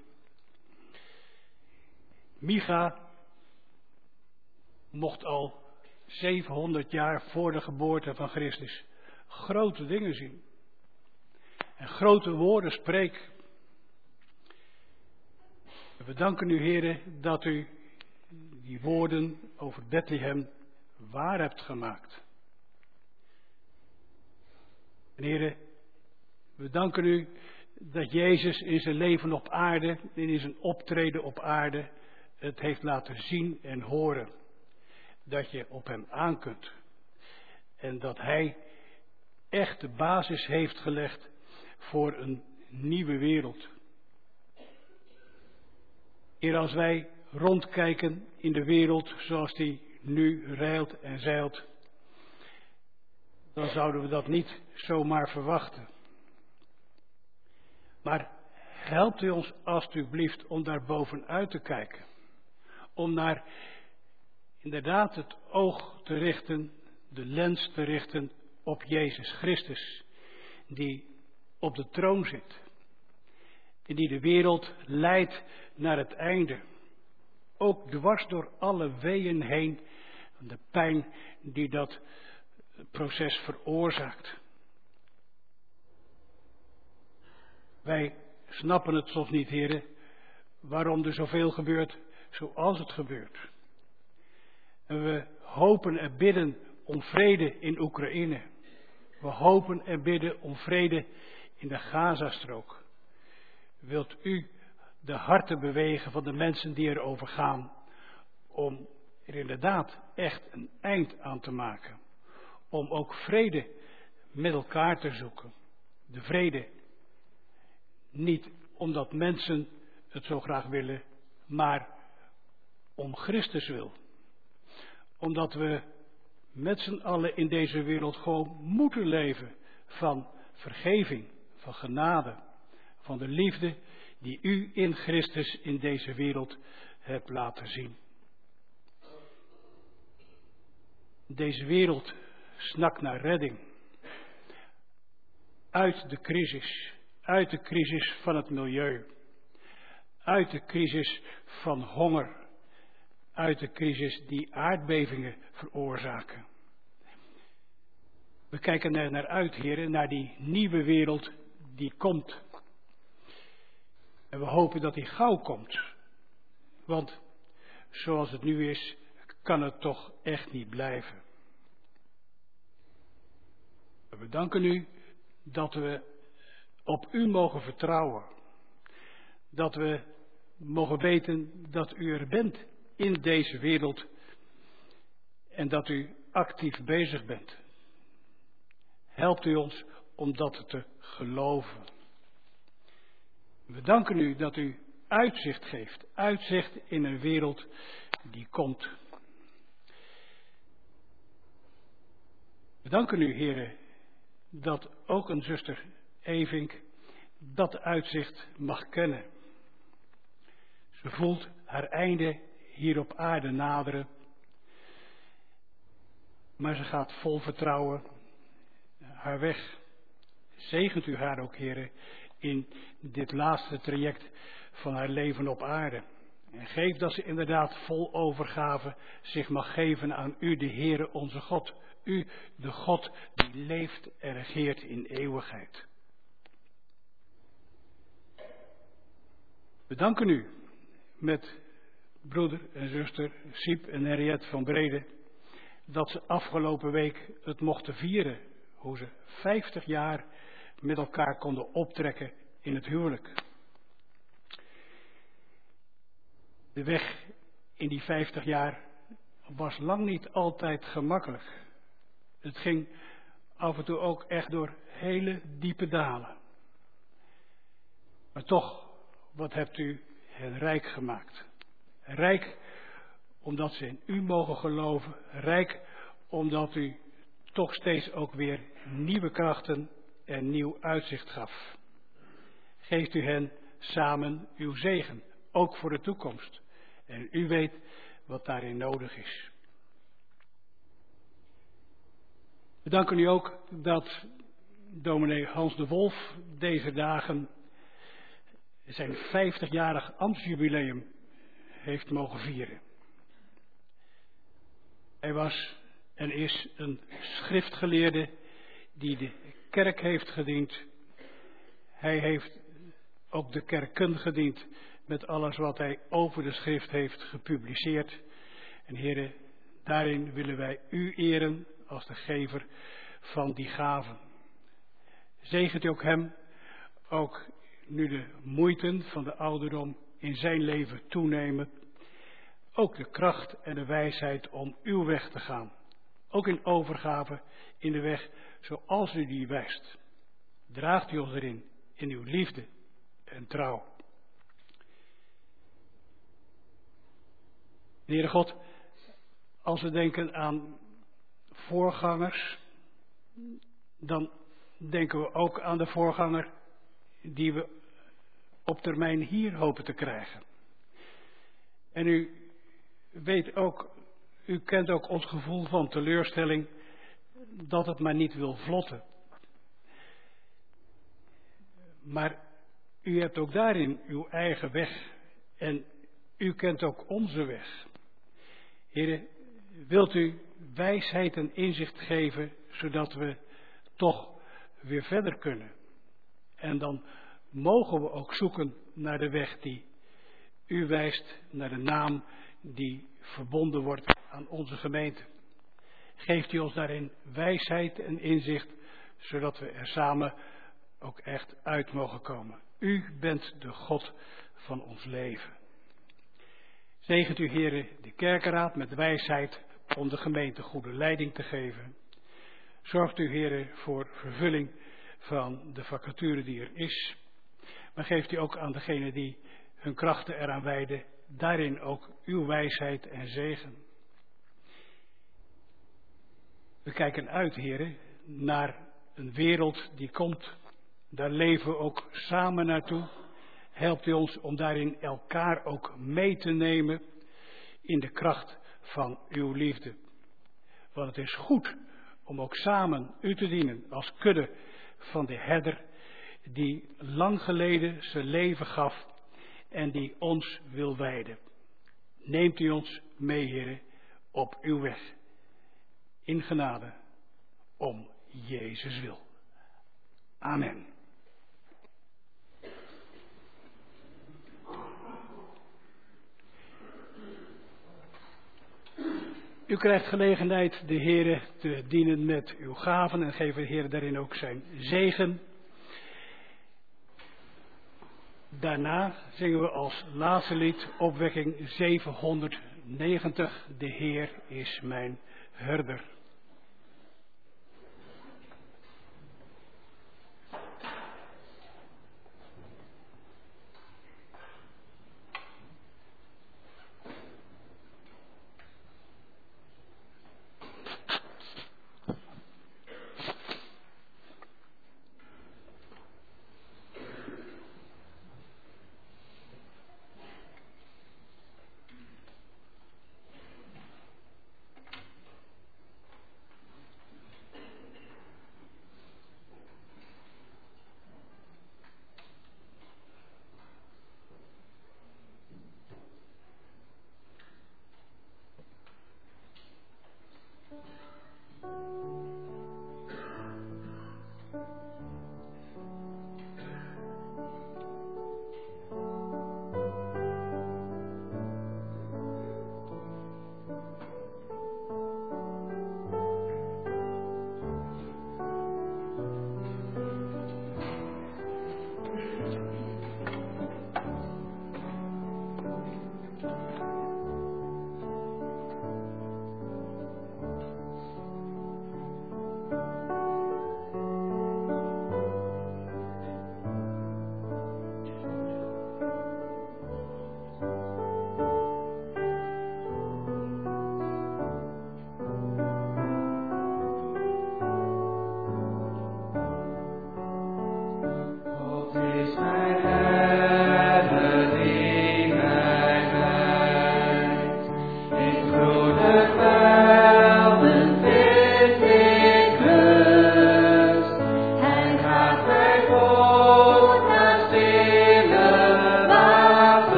Micha mocht al 700 jaar voor de geboorte van Christus grote dingen zien. En grote woorden spreken. We danken u, heren, dat u die woorden over Bethlehem waar hebt gemaakt. En we danken u dat Jezus in zijn leven op aarde en in zijn optreden op aarde het heeft laten zien en horen. Dat je op hem aan kunt. En dat hij echt de basis heeft gelegd voor een nieuwe wereld. Eer als wij rondkijken in de wereld zoals die nu rijlt en zeilt, dan zouden we dat niet zomaar verwachten. Maar helpt u ons alstublieft om daar bovenuit te kijken. Om naar inderdaad het oog te richten, de lens te richten op Jezus Christus, die op de troon zit. En die de wereld leidt naar het einde. Ook dwars door alle weeën heen, de pijn die dat proces veroorzaakt. Wij snappen het soms niet, heren, waarom er zoveel gebeurt zoals het gebeurt. En we hopen en bidden om vrede in Oekraïne. We hopen en bidden om vrede in de Gazastrook. Wilt u de harten bewegen van de mensen die erover gaan, om er inderdaad echt een eind aan te maken. Om ook vrede met elkaar te zoeken. De vrede niet omdat mensen het zo graag willen, maar om Christus wil. Omdat we met z'n allen in deze wereld gewoon moeten leven van vergeving, van genade, van de liefde die u in Christus in deze wereld hebt laten zien. Deze wereld snakt naar redding. Uit de crisis, uit de crisis van het milieu, uit de crisis van honger, uit de crisis die aardbevingen veroorzaken. We kijken er naar uit, heren, naar die nieuwe wereld die komt. En we hopen dat die gauw komt. Want zoals het nu is, kan het toch echt niet blijven. We danken u dat we op u mogen vertrouwen. Dat we mogen weten dat u er bent in deze wereld en dat u actief bezig bent. Helpt u ons om dat te geloven. We danken u dat u uitzicht geeft, uitzicht in een wereld die komt. We danken u, heren, dat ook een zuster Evink dat uitzicht mag kennen. Ze voelt haar einde hier op aarde naderen. Maar ze gaat vol vertrouwen haar weg. Zegent u haar ook, heren, in dit laatste traject van haar leven op aarde. En geef dat ze inderdaad vol overgave zich mag geven aan u, de Heere onze God. U, de God die leeft en regeert in eeuwigheid. We danken u met broeder en zuster Siep en Henriette van Brede dat ze afgelopen week het mochten vieren. Hoe ze 50 jaar met elkaar konden optrekken in het huwelijk. De weg in die 50 jaar was lang niet altijd gemakkelijk. Het ging af en toe ook echt door hele diepe dalen. Maar toch, wat hebt u het rijk gemaakt? Rijk omdat ze in u mogen geloven. Rijk omdat u toch steeds ook weer nieuwe krachten en nieuw uitzicht gaf. Geeft u hen samen uw zegen, ook voor de toekomst. En u weet wat daarin nodig is. We danken u ook dat dominee Hans de Wolf deze dagen zijn 50-jarig ambtsjubileum heeft mogen vieren. Hij was en is een schriftgeleerde die de kerk heeft gediend. Hij heeft ook de kerken gediend met alles wat hij over de schrift heeft gepubliceerd. En heren, daarin willen wij u eren als de gever van die gaven. Zegent u ook hem, ook nu de moeiten van de ouderdom in zijn leven toenemen, ook de kracht en de wijsheid om uw weg te gaan. Ook in overgave in de weg zoals u die wijst. Draagt u ons erin, in uw liefde en trouw. Heere God, als we denken aan voorgangers, dan denken we ook aan de voorganger die we op termijn hier hopen te krijgen. En u weet ook, u kent ook ons gevoel van teleurstelling dat het maar niet wil vlotten. Maar u hebt ook daarin uw eigen weg en u kent ook onze weg. Heren, wilt u wijsheid en inzicht geven, zodat we toch weer verder kunnen. En dan mogen we ook zoeken naar de weg die u wijst, naar de naam die verbonden wordt aan onze gemeente. Geeft u ons daarin wijsheid en inzicht, zodat we er samen ook echt uit mogen komen. U bent de God van ons leven. Zegent u, heren, de kerkenraad met wijsheid om de gemeente goede leiding te geven. Zorgt u, heren, voor vervulling van de vacature die er is. Maar geeft u ook aan degenen die hun krachten eraan wijden, daarin ook uw wijsheid en zegen. We kijken uit, heren, naar een wereld die komt. Daar leven we ook samen naartoe. Helpt u ons om daarin elkaar ook mee te nemen in de kracht van uw liefde. Want het is goed om ook samen u te dienen als kudde van de herder die lang geleden zijn leven gaf en die ons wil wijden. Neemt u ons mee, heren, op uw weg. In genade, om Jezus wil. Amen. U krijgt gelegenheid de Heer te dienen met uw gaven en geven de Heer daarin ook zijn zegen. Daarna zingen we als laatste lied opwekking 790. De Heer is mijn herder.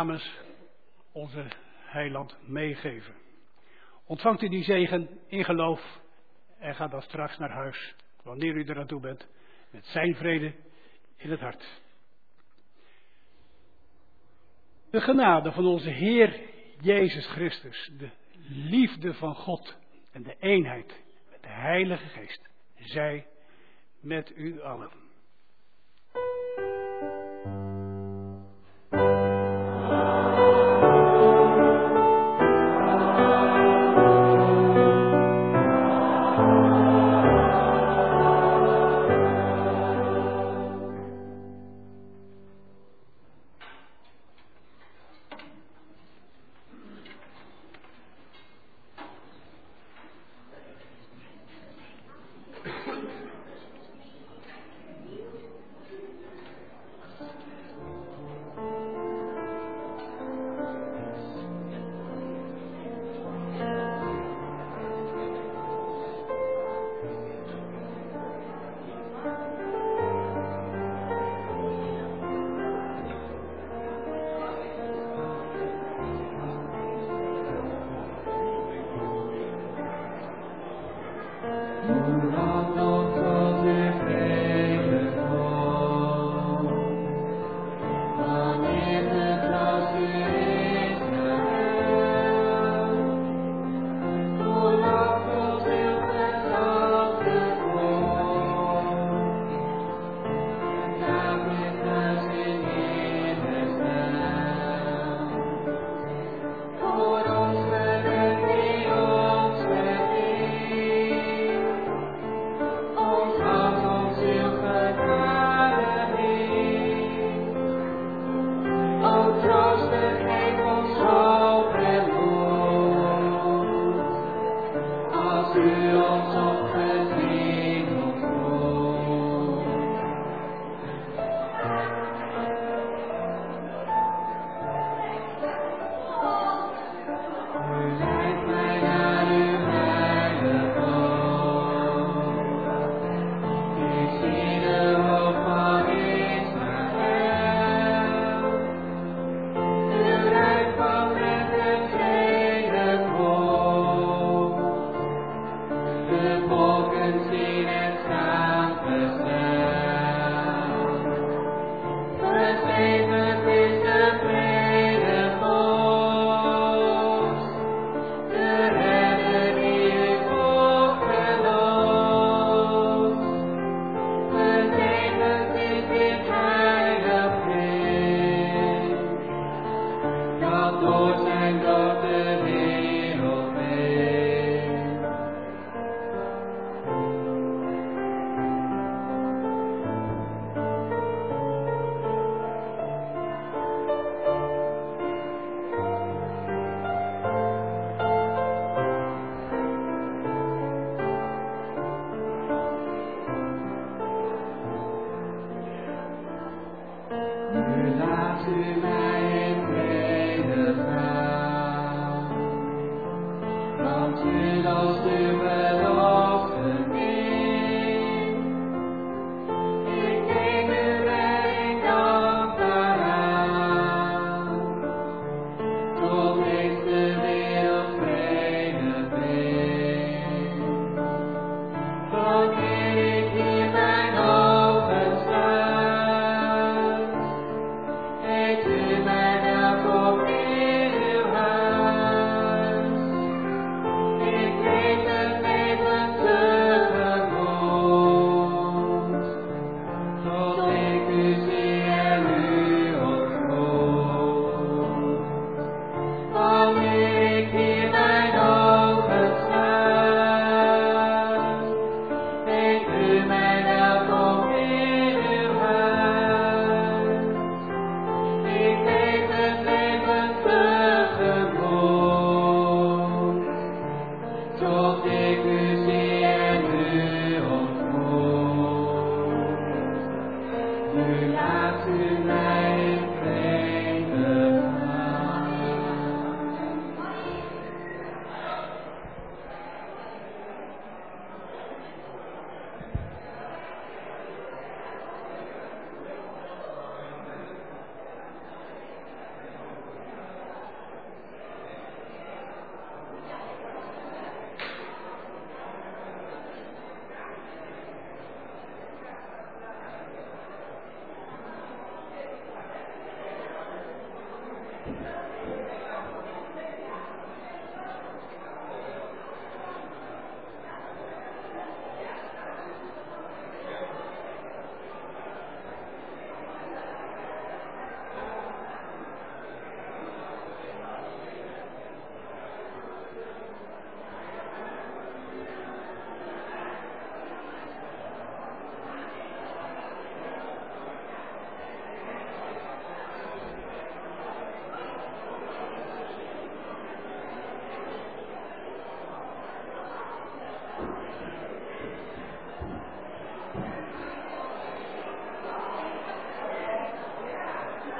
Namens onze heiland meegeven. Ontvangt u die zegen in geloof en ga dan straks naar huis, wanneer u er aan toe bent, met zijn vrede in het hart. De genade van onze Heer Jezus Christus, de liefde van God en de eenheid met de Heilige Geest, zij met u allen.